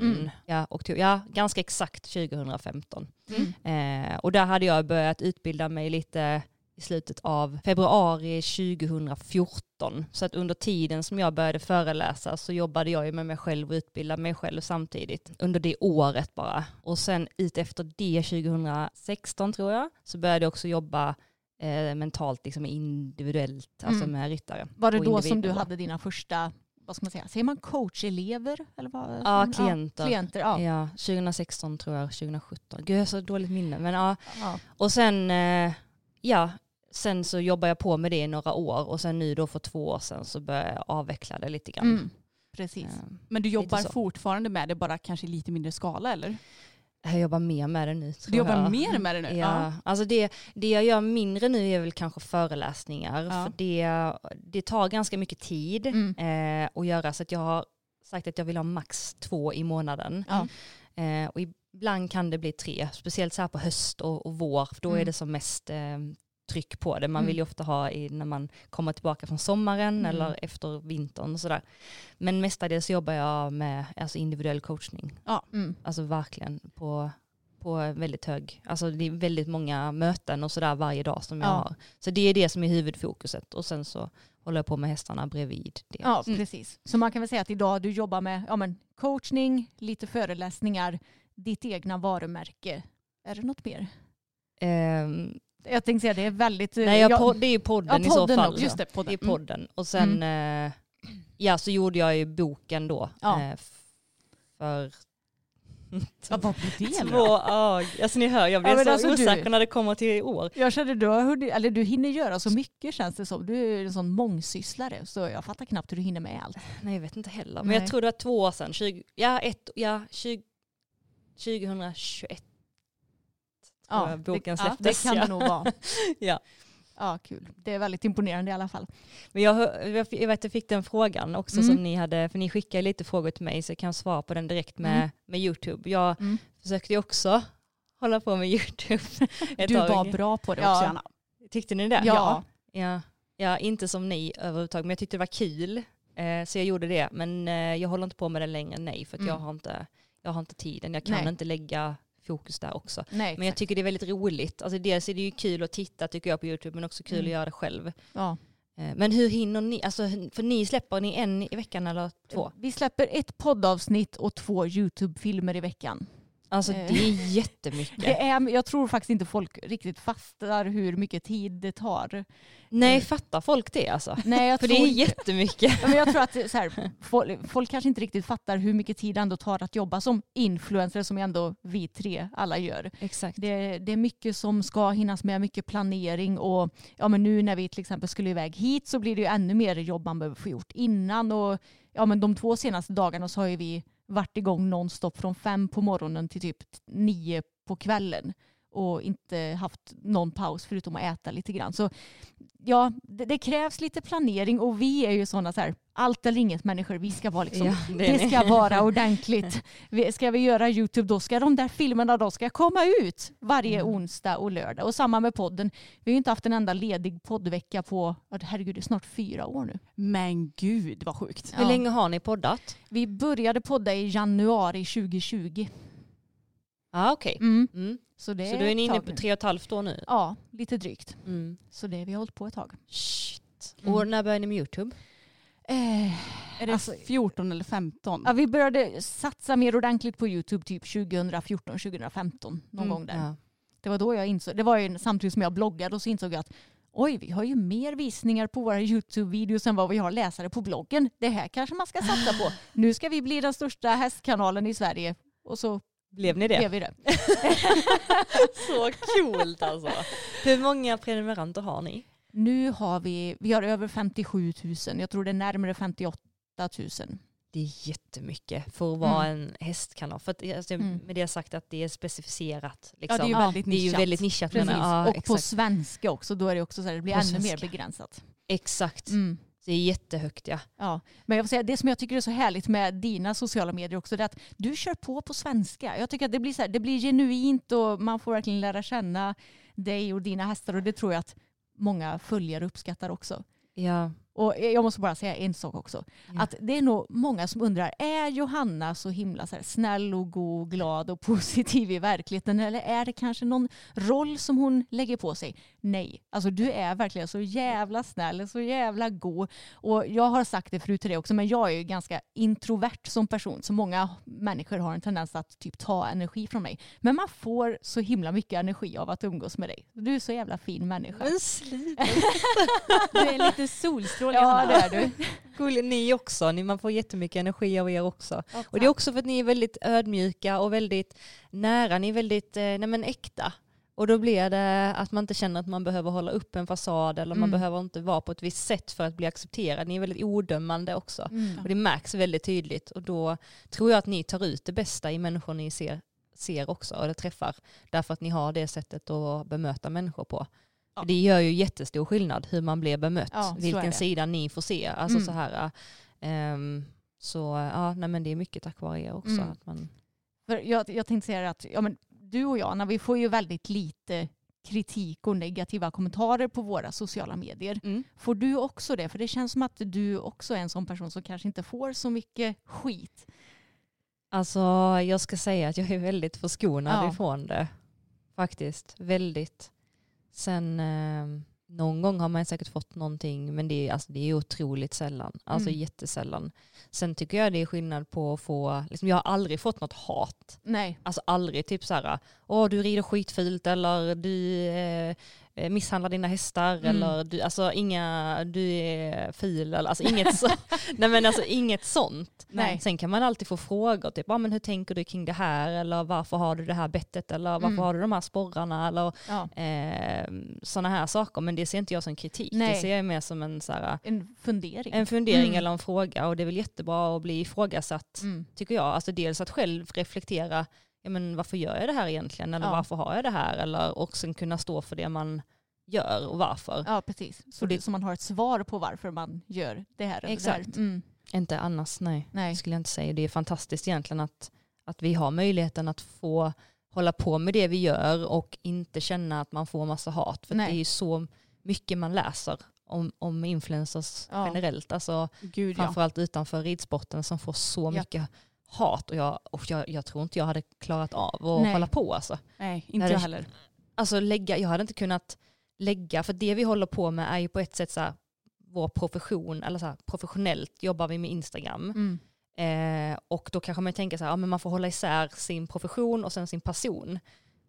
Mm. Ja, oktober, ja, ganska exakt 2015. Mm. Och där hade jag börjat utbilda mig lite i slutet av februari 2014. Så att under tiden som jag började föreläsa så jobbade jag ju med mig själv och utbildade mig själv samtidigt. Under det året bara. Och sen ut efter det 2016 tror jag så började jag också jobba eh, mentalt liksom individuellt, alltså Mm. med ryttare. Var det då som du hade dina första, vad ska man säga, säger man coachelever? Eller vad? Ja, klienter. klienter, ja. Ja, 2016 tror jag, 2017. Gud jag har så dåligt minne. Men ja, ja. Och sen, eh, ja, sen så jobbar jag på med det i några år och sen nu då för två år sedan så börjar jag avveckla det lite grann. Mm. Precis. Eh, Men du jobbar fortfarande med det, bara kanske i lite mindre skala eller? Jag jobbar mer med det nu. tror Du jobbar jag. mer med det nu? Ja, alltså det, det jag gör mindre nu är väl kanske föreläsningar. Ja. För det, det tar ganska mycket tid Mm. eh, att göra så att jag har sagt att jag vill ha max två i månaden. Ja. Eh, och ibland kan det bli tre, speciellt så här på höst och, och vår, för då Mm. är det som mest eh, tryck på det. Man Mm. vill ju ofta ha i, när man kommer tillbaka från sommaren Mm. eller efter vintern och sådär. Men mestadels jobbar jag med alltså individuell coachning. Mm. Alltså verkligen på, på väldigt hög, alltså det är väldigt många möten och sådär varje dag som jag Ja. har. Så det är det som är huvudfokuset och sen så håller jag på med hästarna bredvid det. Ja, Mm. precis. Så man kan väl säga att idag du jobbar med ja, men, coachning, lite föreläsningar, ditt egna varumärke. Är det något mer? Ehm, Jag tänkte säga det är väldigt... eh, nej, jag, ja, pod, det är ju podden, Ja, i så podden fall. också. Just det, Det podden. är podden. Och sen, eh, ja så gjorde jag ju boken då. Ja. Eh, för Ja, vad blir det två, ja, alltså ni hör, jag blir Ja, så alltså, du- osäker när det kommer till år. Jag känner du, har eller du hinner göra så mycket känns det som. Du är en sån mångsysslare så jag fattar knappt hur du hinner med allt. Nej jag vet inte heller. Men Nej. jag tror det var två år sedan. 20, ja, ett, ja 20, 2021 jag boken det, släpptes. det kan ja. det nog vara. Ja. Ja, kul. Det är väldigt imponerande i alla fall. Men jag, jag, jag vet jag fick den frågan också Mm. som ni hade, för ni skickade lite frågor till mig så jag kan svara på den direkt med, Mm. med YouTube. Jag Mm. försökte också hålla på med YouTube Du tag. var bra på det Ja. också Anna. Tyckte ni det? Ja. ja. Ja, inte som ni överhuvudtaget, men jag tyckte det var kul. Eh, så jag gjorde det. Men eh, jag håller inte på med det längre, nej, för att Mm. jag, har inte, jag har inte tiden. Jag kan Nej. inte lägga fokus där också. Nej, Men jag tycker det är väldigt roligt. Alltså dels är det ju kul att titta tycker jag på YouTube, men också kul Mm. att göra det själv. ja. Eh, Men hur hinner ni, alltså, för ni släpper ni en i veckan eller två? Vi släpper ett poddavsnitt och två YouTube-filmer i veckan. Alltså Eh. det är jättemycket. Det är, jag tror faktiskt inte folk riktigt fattar hur mycket tid det tar. Nej, fattar folk det alltså? Nej, jag För tror det är inte- jättemycket. Ja, men jag tror att så här, folk, folk kanske inte riktigt fattar hur mycket tid det ändå tar att jobba som influencer som ändå vi tre alla gör. Exakt. Det, det är mycket som ska hinnas med, mycket planering och ja, men nu när vi till exempel skulle iväg hit så blir det ju ännu mer jobb man behöver få gjort innan och ja, men de två senaste dagarna så har ju vi varit igång nonstop från fem på morgonen till typ nio på kvällen och inte haft någon paus förutom att äta lite grann. Så ja, det, det krävs lite planering och vi är ju sådana så här, allt eller inget människor. Vi ska vara liksom, Ja, det det ska vara ordentligt. Vi- Ska vi göra YouTube då ska de där filmerna då ska komma ut varje Mm. onsdag och lördag. Och samma med podden. Vi har ju inte haft en enda ledig poddvecka på, herregud det är snart fyra år nu. Men gud vad sjukt. Ja. Hur länge har ni poddat? Vi började podda i januari 2020. Ja ah, okej. Mm. Mm. Så, det Så då är inne på nu. tre och ett halvt år nu? Ja, lite drygt. Mm. Så det vi har hållit på ett tag. Shit. Mm. Och när började ni med YouTube? Eh, Är det Alltså- 14 eller 15? ja, vi började satsa mer ordentligt på YouTube typ 2014-2015. Någon Mm, gång där. Ja. Det var då jag insåg, det var ju samtidigt som jag bloggade och så insåg jag att oj, vi har ju mer visningar på våra YouTube-videos än vad vi har läsare på bloggen. Det här kanske man ska satsa på. Nu ska vi bli den största hästkanalen i Sverige. Och så Blev ni det? blev vi det. Så coolt alltså. Hur många prenumeranter har ni? Nu har vi, vi har över 57 000. Jag tror det är närmare 58 000. Det är jättemycket för att vara en hästkanal. För att, alltså, Mm. Med det sagt att det är specificerat. ja, Liksom. det är ju Ja, väldigt det är ju nischat. väldigt nischat. Ja, och på exakt. svenska också. Då är det också så här, det blir På ännu mer svenska. begränsat. exakt. Mm. Det är jättehögt ja. Ja, men jag vill säga, det som jag tycker är så härligt med dina sociala medier också det är att du kör på på svenska. Jag tycker att det blir, så här, det blir genuint och man får verkligen lära känna dig och dina hästar och det tror jag att många följare uppskattar också. Ja, Och jag måste bara säga en sak också. Ja. Att det är nog många som undrar, är Johanna så himla så snäll och god, glad och positiv i verkligheten? Eller är det kanske någon roll som hon lägger på sig? Nej, alltså du är verkligen så jävla snäll, så jävla god. Och jag har sagt det förut till dig också, men jag är ju ganska introvert som person. Så många människor har en tendens att typ ta energi från mig. Men man får så himla mycket energi av att umgås med dig. Du är så jävla fin människa. Men sluta. Du är lite solstråle Ja, det är du. Gullig, ni också. Ni, man får jättemycket energi av er också. Och det är också för att ni är väldigt ödmjuka och väldigt nära. Ni är väldigt eh, nej men äkta. Och då blir det att man inte känner att man behöver hålla upp en fasad eller man Mm. behöver inte vara på ett visst sätt för att bli accepterad. Ni är väldigt odömande också. Mm. Och det märks väldigt tydligt. Och då tror jag att ni tar ut det bästa i människor ni ser, ser också eller träffar. Därför att ni har det sättet att bemöta människor på. Ja. Det gör ju jättestor skillnad hur man blir bemött. Ja, vilken sida ni får se. Alltså Mm. så här, ehm, så ja, nej men det är mycket tack vare er också. Mm. Att man, För jag, jag tänkte säga att ja, men du och jag, Anna, vi får ju väldigt lite kritik och negativa kommentarer på våra sociala medier. Mm. Får du också det? För det känns som att du också är en sån person som kanske inte får så mycket skit. alltså jag ska säga att jag är väldigt förskonad Ja. ifrån det. Faktiskt, väldigt. Sen ehm, någon gång har man säkert fått någonting men det är, alltså, det är otroligt sällan. Alltså Mm. jättesällan. Sen tycker jag det är skillnad på att få, liksom, jag har aldrig fått något hat. Nej. Alltså aldrig typ så här, åh du rider skitfult eller du eh, eh, misshandlar dina hästar Mm. eller du, alltså inga, du är fil eller alltså inget, så, nej men alltså inget sånt. Nej. Sen kan man alltid få frågor, typ, ah, men hur tänker du kring det här eller varför har du det här bettet eller varför Mm. har du de här sporrarna eller Ja. eh, sådana här saker. Men det ser inte jag som kritik, det Nej. ser jag mer som en, så här, En fundering. en fundering Mm. eller en fråga och det är väl jättebra att bli ifrågasatt Mm. tycker jag. Alltså dels att själv reflektera, ja, men varför gör jag det här egentligen? Eller Ja. varför har jag det här? Eller och sen kunna stå för det man gör och varför. Ja, precis. Så, det- så man har ett svar på varför man gör det här. Exakt. Det här. Mm. Inte annars, nej. Nej. skulle jag inte säga. Det är fantastiskt egentligen att, att vi har möjligheten att få hålla på med det vi gör och inte känna att man får massa hat. För det är ju så mycket man läser om, om influencers Ja. generellt. Alltså, Gud ja. framförallt utanför ridsporten som får så Ja. Hat och, jag, och jag, jag tror inte jag hade klarat av att Nej. hålla på. Alltså. Nej, inte jag det- heller. alltså lägga, jag hade inte kunnat lägga, för det vi håller på med är ju på ett sätt så här, vår profession, eller så här, professionellt jobbar vi med Instagram. Mm. Eh, och då kanske man tänker så här, ja, men man får hålla isär sin profession och sen sin person.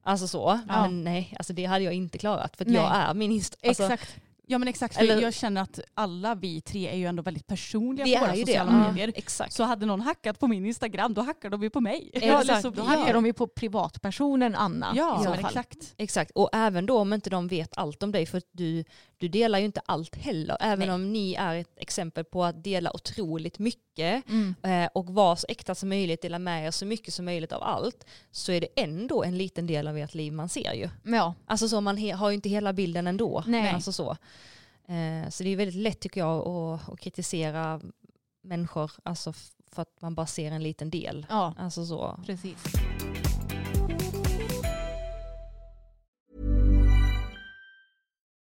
Alltså så, Ja. men nej, alltså det hade jag inte klarat för jag är min Insta. Alltså, Exakt. Ja men exakt, Eller- jag känner att alla vi tre är ju ändå väldigt personliga vi på våra det. sociala Ja, medier. exakt. Så hade någon hackat på min Instagram då hackar de ju på mig. Exakt. så Då hackar de ju på privatpersonen Anna. Ja, exakt. Exakt, och även då om inte de vet allt om dig, för att du, du delar ju inte allt heller. Även Nej. om ni är ett exempel på att dela otroligt mycket Mm. eh, och vara så äkta som möjligt, dela med er så mycket som möjligt av allt, så är det ändå en liten del av ert liv man ser ju. Ja. Alltså så man har ju inte hela bilden ändå. Nej. Alltså så. Eh, så det är väldigt lätt tycker jag att, kritisera människor, alltså för att man bara ser en liten del. ja, Alltså så. precis.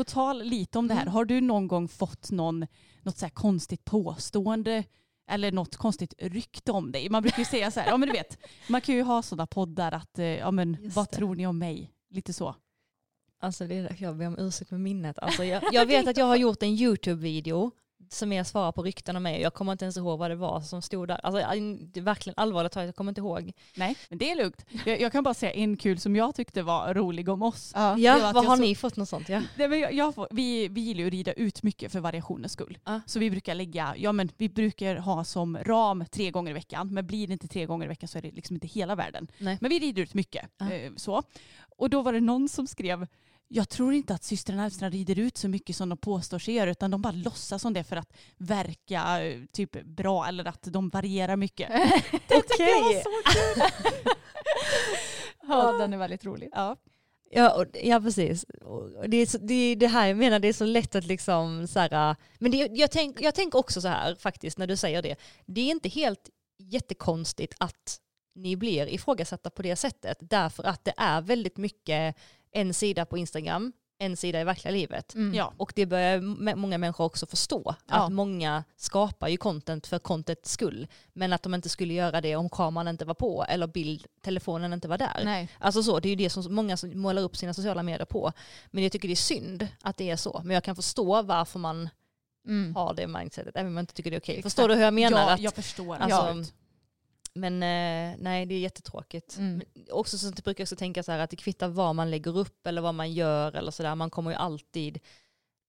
På tal lite om det här, har du någon gång fått någon, något så konstigt påstående eller något konstigt rykte om dig? Man brukar ju säga så här, ja men du vet, man kan ju ha sådana poddar att, eh, ja men Just vad det. tror ni om mig? Lite så. Alltså det är jag ber om ursäkt med minnet. Alltså jag, jag vet att jag har gjort en YouTube-video som är svarar på rykten om mig. Jag kommer inte ens ihåg vad det var som stod där. Alltså, det är verkligen allvarligt talat, jag kommer inte ihåg. Nej, men det är lugnt. Jag, jag, kan bara säga en kul som jag tyckte var rolig om oss. Ja, ja vad har så... ni fått något sånt? Ja. Nej, men jag, jag får, vi, vi gillar ju att rida ut mycket för variationens skull. Ja. Så vi brukar lägga, ja men vi brukar ha som ram tre gånger i veckan. Men blir det inte tre gånger i veckan så är det liksom inte hela världen. Nej. Men vi rider ut mycket. Ja. Eh, så. Och då var det någon som skrev jag tror inte att systrarna Elfstrand rider ut så mycket som de påstår sig göra utan de bara låtsas som det för att verka eh, typ bra eller att de varierar mycket. det tycker jag var så kul. ja, den är väldigt rolig. Ja. Ja, och, ja precis. Det är, så, det är det här jag menar, det är så lätt att liksom så här, men det, jag, tänk, jag tänker också så här faktiskt när du säger det, det är inte helt jättekonstigt att ni blir ifrågasatta på det sättet därför att det är väldigt mycket en sida på Instagram, en sida i verkliga livet. Mm. Ja. Och det börjar många människor också förstå. Ja. Att många skapar ju content för contents skull. Men att de inte skulle göra det om kameran inte var på eller bildtelefonen inte var där. Nej. Alltså så, det är ju det som många som målar upp sina sociala medier på. Men jag tycker det är synd att det är så. Men jag kan förstå varför man mm. har det mindsetet, även om man inte tycker det är okej. Okay. Förstår du hur jag menar? Ja, att, jag förstår. Alltså, men eh, nej, det är jättetråkigt. Mm. också så brukar jag också tänka så här att det kvittar vad man lägger upp eller vad man gör eller sådär. Man kommer ju alltid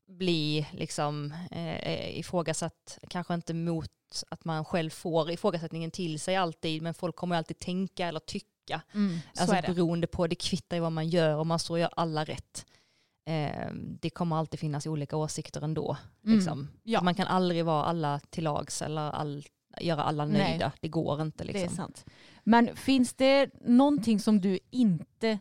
bli liksom eh, ifrågasatt, kanske inte mot att man själv får ifrågasättningen till sig alltid, men folk kommer alltid tänka eller tycka. Mm, alltså det. beroende på, det kvittar ju vad man gör och man så gör alla rätt. Eh, det kommer alltid finnas olika åsikter ändå. Mm. Liksom. Ja. Man kan aldrig vara alla till lags eller all, göra alla nöjda. Nej. Det går inte. Liksom. Det är liksom. sant. Men finns det någonting som du inte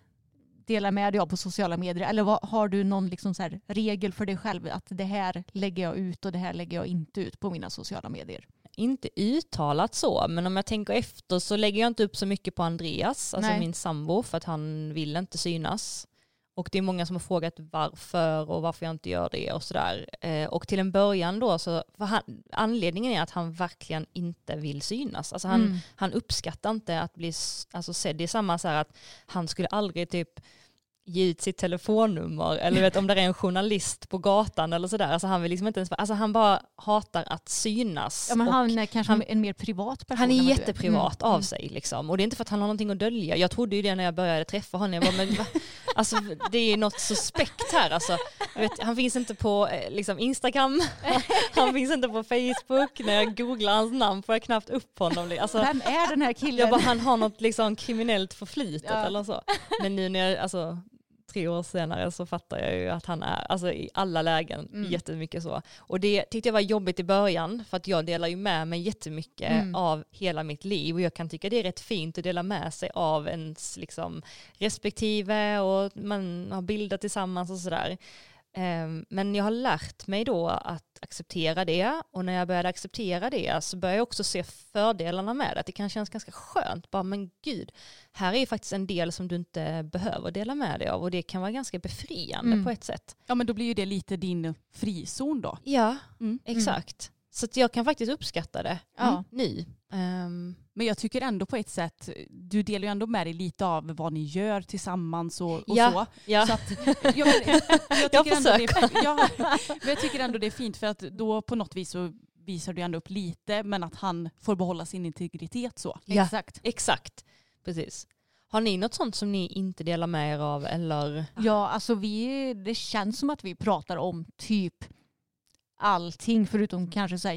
delar med dig av på sociala medier? Eller vad, har du någon liksom så regel för dig själv att det här lägger jag ut och det här lägger jag inte ut på mina sociala medier? Inte uttalat så, men om jag tänker efter så lägger jag inte upp så mycket på Andreas, alltså Nej. min sambo, för att han vill inte synas. Och det är många som har frågat varför och varför jag inte gör det och sådär. Eh, och till en början då så, han, anledningen är att han verkligen inte vill synas. Alltså han, mm. han uppskattar inte att bli alltså, sedd. Det är samma så här att han skulle aldrig typ ge ut sitt telefonnummer eller vet om det är en journalist på gatan eller sådär. Alltså han vill liksom inte ens, alltså han bara hatar att synas. Ja men han är kanske han, en mer privat person. Han är jätteprivat mm. av sig liksom. Och det är inte för att han har någonting att dölja. Jag trodde ju det när jag började träffa honom. Jag bara, men, alltså det är något suspekt här alltså. Vet, han finns inte på eh, liksom, Instagram, han finns inte på Facebook. När jag googlar hans namn får jag knappt upp honom. Alltså, Vem är den här killen? Jag bara, han har något liksom kriminellt förflutet ja. eller så. Men nu när jag, alltså tre år senare så fattar jag ju att han är, alltså i alla lägen, mm. jättemycket så. Och det tyckte jag var jobbigt i början, för att jag delar ju med mig jättemycket mm. av hela mitt liv och jag kan tycka det är rätt fint att dela med sig av ens liksom respektive och man har bilder tillsammans och sådär. Ehm, men jag har lärt mig då att acceptera det och när jag började acceptera det så började jag också se fördelarna med det. Att det kan kännas ganska skönt. Bara men gud, här är faktiskt en del som du inte behöver dela med dig av och det kan vara ganska befriande mm. på ett sätt. Ja men då blir ju det lite din frizon då. Ja, mm. exakt. Så jag kan faktiskt uppskatta det ja. nu. Um, men jag tycker ändå på ett sätt, du delar ju ändå med dig lite av vad ni gör tillsammans och, och ja, så. Ja. så att, jag, jag, jag, tycker ändå det, ja, jag tycker ändå det är fint för att då på något vis så visar du ändå upp lite men att han får behålla sin integritet så. Ja, exakt. exakt. Precis. Har ni något sånt som ni inte delar med er av eller? Ja, alltså vi, det känns som att vi pratar om typ allting förutom kanske så här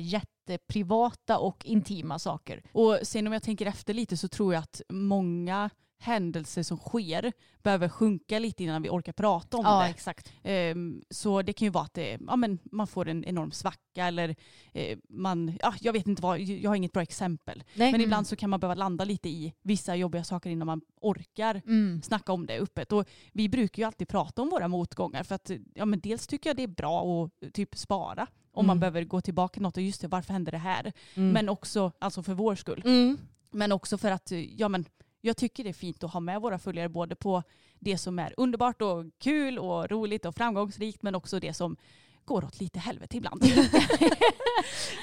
jätteprivata och intima saker. Och sen om jag tänker efter lite så tror jag att många händelser som sker behöver sjunka lite innan vi orkar prata om ja, det. Exakt. Um, så det kan ju vara att det, ja, men man får en enorm svacka eller uh, man, ja, jag vet inte vad, jag har inget bra exempel. Nej. Men mm. ibland så kan man behöva landa lite i vissa jobbiga saker innan man orkar mm. snacka om det öppet. Och vi brukar ju alltid prata om våra motgångar för att ja, men dels tycker jag det är bra att typ spara om mm. man behöver gå tillbaka något och just det, varför hände det här? Mm. Men också alltså för vår skull. Mm. Men också för att ja, men, jag tycker det är fint att ha med våra följare både på det som är underbart och kul och roligt och framgångsrikt men också det som går åt lite helvete ibland.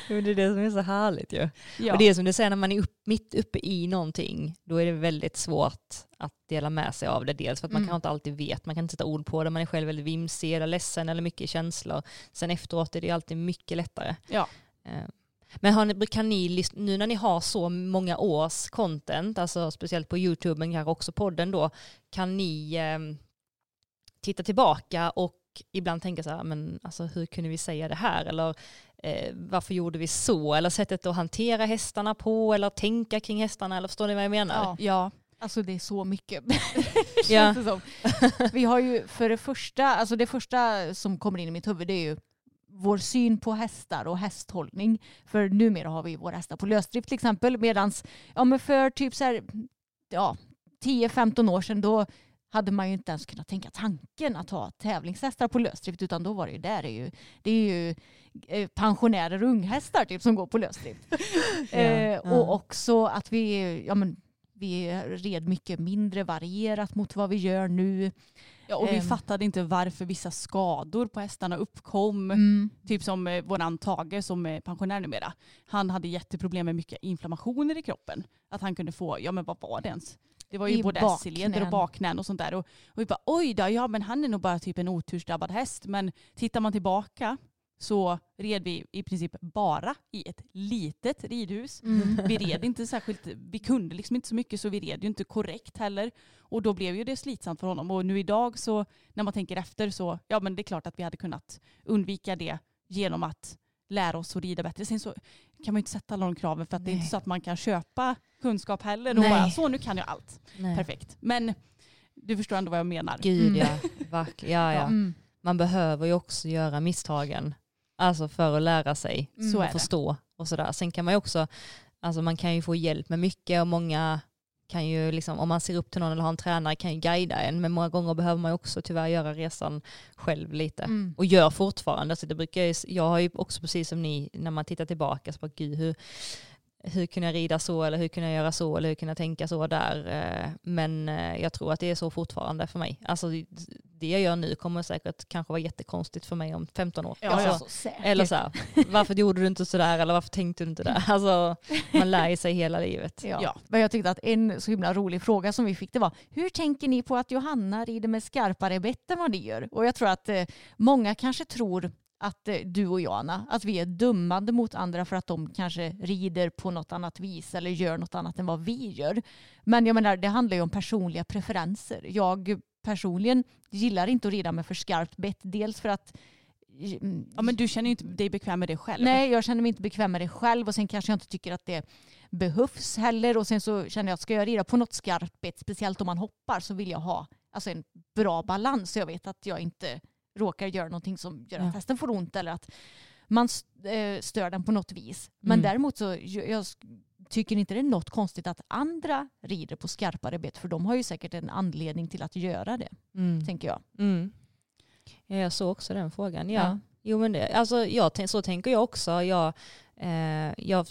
Jo, det är det som är så härligt ju. ja. Och det är som du säger, när man är upp, mitt uppe i någonting, då är det väldigt svårt att dela med sig av det. Dels för att man Mm. kanske inte alltid vet, man kan inte sätta ord på det, man är själv väldigt vimsig eller ledsen eller mycket känslor. Sen efteråt är det alltid mycket lättare. Ja. Eh, Men ni, kan ni, nu när ni har så många års content, alltså speciellt på YouTube men kanske också podden då, kan ni eh, titta tillbaka och ibland tänka så här, men alltså hur kunde vi säga det här? Eller eh, varför gjorde vi så? Eller sättet att hantera hästarna på eller tänka kring hästarna, eller förstår ni vad jag menar? Ja. ja. Alltså det är så mycket. Ja. Vi har ju för det första, alltså det första som kommer in i mitt huvud det är ju vår syn på hästar och hästhållning. För numera har vi våra hästar på lösdrift till exempel. Medan ja, men för typ så här, ja, 10-15 år sedan då hade man ju inte ens kunnat tänka tanken att ha tävlingshästar på lösdrift utan då var det ju där är ju, det är ju eh, pensionärer och unghästar typ som går på lösdrift. eh, och också att vi, ja, men, vi red mycket mindre varierat mot vad vi gör nu. ja, och vi Ehm. fattade inte varför vissa skador på hästarna uppkom. Mm. Typ som eh, våran Tage som är pensionär numera. Han hade jätteproblem med mycket inflammationer i kroppen. Att han kunde få, ja men vad var det ens? Det var ju I både. SC-leder och bakknän och sånt där. Och, och vi bara oj då, ja men han är nog bara typ en otursdrabbad häst. Men tittar man tillbaka så red vi i princip bara i ett litet ridhus. Mm. Vi red inte särskilt, vi kunde liksom inte så mycket så vi red ju inte korrekt heller. Och då blev ju det slitsamt för honom. Och nu idag så när man tänker efter så, ja men det är klart att vi hade kunnat undvika det genom att lära oss att rida bättre. Sen så kan man inte sätta alla de kraven för att det är Nej. inte så att man kan köpa kunskap heller och Nej. bara så nu kan jag allt. Nej. Perfekt. Men du förstår ändå vad jag menar. Gud Mm. ja, verkligen. Ja, ja. Mm. Man behöver ju också göra misstagen, alltså för att lära sig. Mm. Och förstå och sådär. Sen kan man ju också, alltså man kan ju få hjälp med mycket och många kan ju liksom, om man ser upp till någon eller har en tränare kan ju guida en men många gånger behöver man också tyvärr göra resan själv lite. Mm. Och gör fortfarande, så det brukar jag, jag har ju också precis som ni, när man tittar tillbaka så bara gud hur, hur kunde jag rida så eller hur kunde jag göra så eller hur kunde jag tänka så där. Eh, Men eh, jag tror att det är så fortfarande för mig. Alltså det jag gör nu kommer säkert kanske vara jättekonstigt för mig om 15 år. Ja, alltså. Så eller så här, varför gjorde du inte sådär eller varför tänkte du inte där? Alltså man lär sig hela livet. Ja. Ja. Men jag tyckte att en så himla rolig fråga som vi fick det var hur tänker ni på att Johanna rider med skarpare bett än vad ni gör? Och jag tror att eh, många kanske tror att eh, du och jag Anna, att vi är dömande mot andra för att de kanske rider på något annat vis eller gör något annat än vad vi gör. Men jag menar det handlar ju om personliga preferenser. Jag personligen gillar inte att rida med för skarpt bett. Dels för att mm, Ja, men du känner ju inte dig bekväm med det själv. Nej, jag känner mig inte bekväm med det själv och sen kanske jag inte tycker att det behövs heller och sen så känner jag att ska jag rida på något skarpt bett, speciellt om man hoppar, så vill jag ha alltså, en bra balans så jag vet att jag inte råkar göra någonting som gör att Ja. hästen får ont eller att man eh, stör den på något vis. Men Mm. däremot så jag tycker inte det är något konstigt att andra rider på skarpare bett för de har ju säkert en anledning till att göra det, Mm. tänker jag. Mm. Ja, jag såg också den frågan. Ja. Ja. Jo, men det, alltså, jag, så tänker jag också. Jag, eh, jag,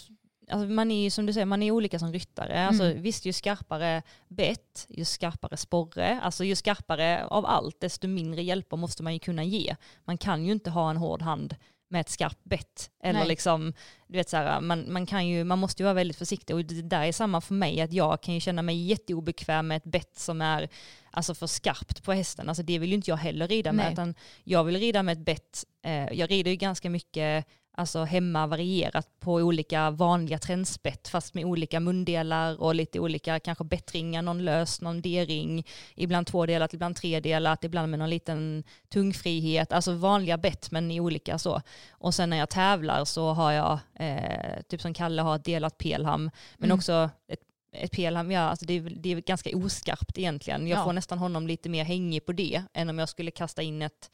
alltså, man är ju som du säger, man är olika som ryttare. Alltså, Mm. Visst, ju skarpare bett, ju skarpare sporre, alltså ju skarpare av allt, desto mindre hjälper måste man ju kunna ge. Man kan ju inte ha en hård hand med ett skarpt bett. Eller Nej. liksom, du vet så här, man, man, kan ju, man måste ju vara väldigt försiktig och det där är samma för mig, att jag kan ju känna mig jätteobekväm med ett bett som är alltså för skarpt på hästen. Alltså det vill ju inte jag heller rida med, Nej. utan jag vill rida med ett bett. Eh, jag rider ju ganska mycket alltså hemma varierat på olika vanliga trendspett fast med olika mundelar och lite olika kanske bettringar, någon lös, någon D-ring, ibland tvådelat, ibland tredelat, ibland med någon liten tungfrihet, alltså vanliga bett men i olika så. Och sen när jag tävlar så har jag, eh, typ som Kalle har delat pelham, men Mm. också ett ett pelham, ja, alltså det, är, det är ganska oskarpt egentligen. Jag Ja. får nästan honom lite mer hängig på det än om jag skulle kasta in ett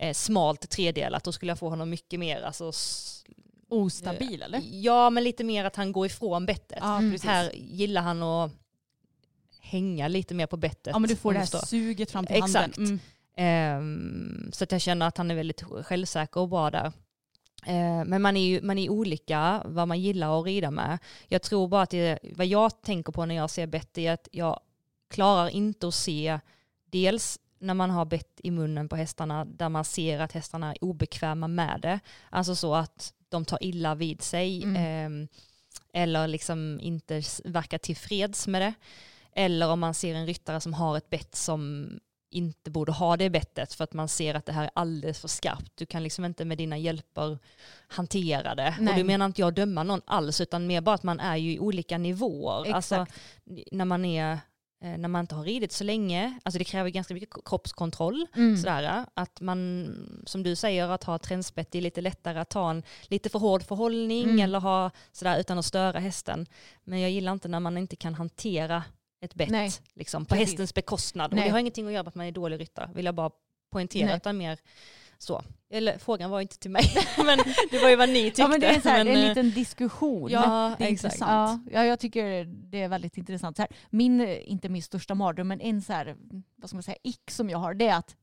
eh, smalt tredelat. Då skulle jag få honom mycket mer, alltså, Ostabil eller? ja men lite mer att han går ifrån bettet. Ja, Mm. Här gillar han att hänga lite mer på bettet. Ja men du får det här förstår. suget fram till Exakt. handen. Mm. Ehm, så att jag känner att han är väldigt självsäker och bra där. Ehm, men man är ju man är olika vad man gillar att rida med. Jag tror bara att det, vad jag tänker på när jag ser bett är att jag klarar inte att se dels när man har bett i munnen på hästarna där man ser att hästarna är obekväma med det. Alltså så att de tar illa vid sig Mm. eh, eller liksom inte verkar tillfreds med det. Eller om man ser en ryttare som har ett bett som inte borde ha det bettet för att man ser att det här är alldeles för skarpt. Du kan liksom inte med dina hjälper hantera det. Nej. Och det menar inte jag döma någon alls utan mer bara att man är ju i olika nivåer. Alltså, Exakt. när man är när man inte har ridit så länge, alltså det kräver ganska mycket kroppskontroll. Mm. Sådär, att man, som du säger, att ha ett tränspett är lite lättare att ta en lite för hård förhållning Mm. eller ha sådär utan att störa hästen. Men jag gillar inte när man inte kan hantera ett bett liksom, på Precis. hästens bekostnad. Och Nej. det har ingenting att göra med att man är dålig ryttare, vill jag bara poängtera. Nej. Utan mer så. Eller frågan var inte till mig, men det var ju vad ni tyckte. Ja men det är så här, Men, en eh, liten diskussion. Ja, det är exakt. intressant. Ja, ja, jag tycker det är väldigt intressant. Så här, min, eh, inte min största mardröm, men en så här, vad ska man säga, ick som jag har, det är att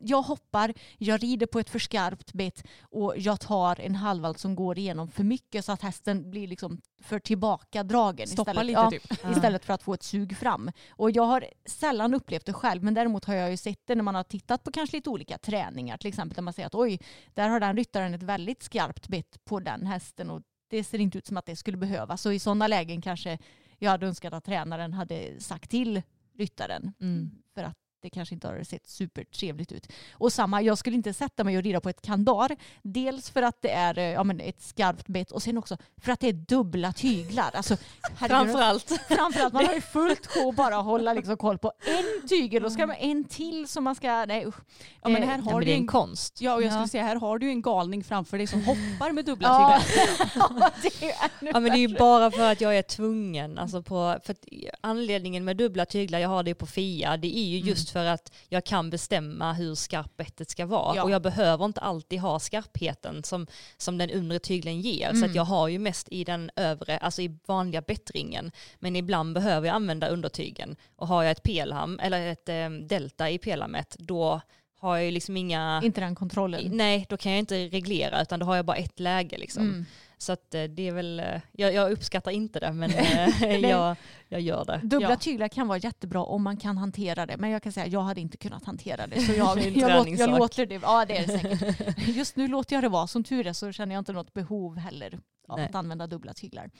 jag hoppar, jag rider på ett för skarpt bett och jag tar en halvvalt som går igenom för mycket så att hästen blir liksom för tillbakadragen Stoppa istället. lite ja, typ. istället för att få ett sug fram. Och jag har sällan upplevt det själv, men däremot har jag ju sett det när man har tittat på kanske lite olika träningar, till exempel där man säger att oj, där har den ryttaren ett väldigt skarpt bett på den hästen och det ser inte ut som att det skulle behövas. Så i sådana lägen kanske jag hade önskat att tränaren hade sagt till ryttaren Mm. för att det kanske inte har sett supertrevligt ut. Och samma, jag skulle inte sätta mig och rida på ett kandar. Dels för att det är eh, ja, men ett skarpt bett och sen också för att det är dubbla tyglar. Alltså, herregud, Framförallt. Framförallt, man har ju fullt sjå bara hålla liksom koll på en tygel. Då ska man en till som man ska... Nej usch. Ja, men Det- här Ja, har men du det är en en konst. Ja och jag Ja. skulle säga här har du en galning framför dig som hoppar med dubbla Ja, tyglar. det är Ja men det är ju bara för att jag är tvungen. Alltså på, för att anledningen med dubbla tyglar, jag har det på FIA, det är ju just för att jag kan bestämma hur skarpt bettet ska vara. Ja. Och jag behöver inte alltid ha skarpheten som, som den undre tygeln ger. Så Mm. att jag har ju mest i den övre, alltså i vanliga bettringen. Men ibland behöver jag använda undertygen. Och har jag ett pelham, eller ett eh, delta i pelhammet, då har jag ju liksom inga... Inte den kontrollen. Nej, då kan jag inte reglera utan då har jag bara ett läge liksom. Mm. Så att eh, det är väl, eh, jag, jag uppskattar inte det men eh, jag, jag gör det. Dubbla Ja. tyglar kan vara jättebra om man kan hantera det. Men jag kan säga att jag hade inte kunnat hantera det. Så jag, en jag, låter, jag låter det. Ja det är det säkert. Just nu låter jag det vara. Som tur är så känner jag inte något behov heller av Nej. att använda dubbla tyglar.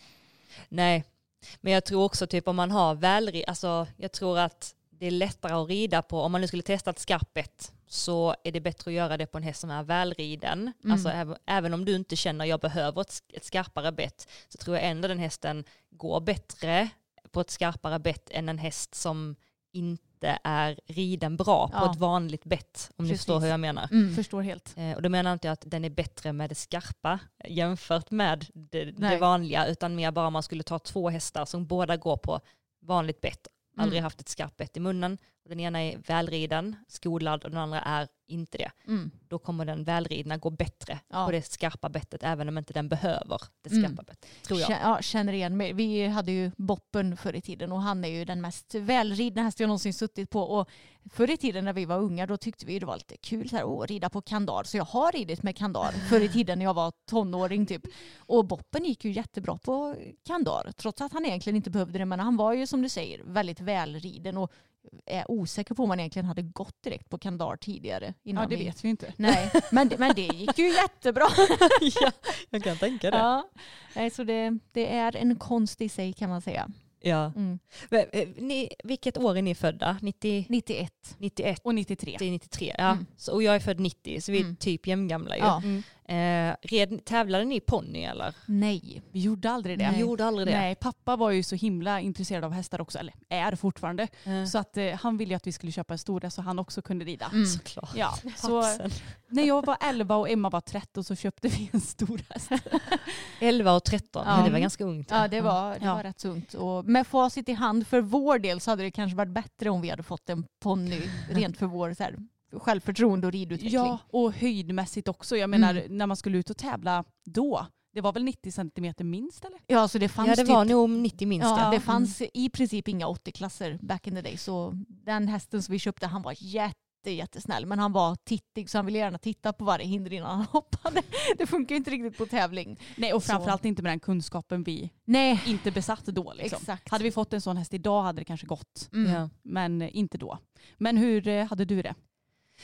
Nej, men jag tror också typ om man har välri, alltså jag tror att det är lättare att rida på, om man nu skulle testa ett skarpt bett så är det bättre att göra det på en häst som är välriden. Mm. Alltså även, om du inte känner jag behöver ett, skarpare bett så tror jag ändå den hästen går bättre på ett skarpare bett än en häst som inte är riden bra Ja. på ett vanligt bett. Om Precis. förstår hur jag menar. Mm. Förstår helt. Eh, Och då menar inte jag att den är bättre med det skarpa jämfört med det, det vanliga utan mer bara om man skulle ta två hästar som båda går på vanligt bett, aldrig Mm. haft ett skarpt bett i munnen. Den ena är välriden, skolad och den andra är inte det. Mm. Då kommer den välridna gå bättre Ja. på det skarpa bettet även om inte den behöver det Mm. skarpa bettet. Tror jag. Ja, känner igen mig. Vi hade ju Boppen förr i tiden och han är ju den mest välridna häst jag någonsin suttit på. Och förr i tiden när vi var unga då tyckte vi det var lite kul så här, att rida på kandar. Så jag har ridit med kandar förr i tiden när jag var tonåring typ. Och Boppen gick ju jättebra på kandar trots att han egentligen inte behövde det. Men han var ju som du säger väldigt välriden och är osäker på om han egentligen hade gått direkt på kandar tidigare. Innan Ja det vi- vet vi inte. Nej, men, men det gick ju jättebra. ja, jag kan tänka det. Ja, så det, det är en konst i sig kan man säga. Ja. Mm. Eh, Ni, vilket år är ni födda? 90, 91. 91 Och 93. till 93? Ja. Mm. Så, och jag är född 90 så vi är Mm. typ jämngamla ju. Ja. Mm. Eh, red, tävlade ni ponny eller? Nej. Vi gjorde aldrig det. Ni gjorde aldrig det? Nej, pappa var ju så himla intresserad av hästar också, eller är fortfarande. Eh, Så att eh, han ville ju att vi skulle köpa en stor så han också kunde rida. Mm. Såklart. Ja, så när jag var 11 och Emma var 13 så köpte vi en stor häst. 11 och 13, Ja. det var ganska ungt. Ja, det var, det Ja. var rätt sunt. Och med facit i hand för vår del så hade det kanske varit bättre om vi hade fått en ponny rent för vår så här, självförtroende och ridutveckling. Ja, och höjdmässigt också. Jag menar Mm. när man skulle ut och tävla då, det var väl 90 centimeter minst eller? ja så det fanns Ja, det typ, var nog 90 minst. ja, det fanns i princip inga 80-klasser back in the day. Så den hästen som vi köpte han var jätte, jättesnäll men han var tittig så han ville gärna titta på varje hinder innan han hoppade. Det funkar ju inte riktigt på tävling. Nej och Så. framförallt inte med den kunskapen vi Nej, inte besatt då. Liksom. exakt. Hade vi fått en sån häst idag hade det kanske gått. Mm. Men inte då. Men hur eh, hade du det?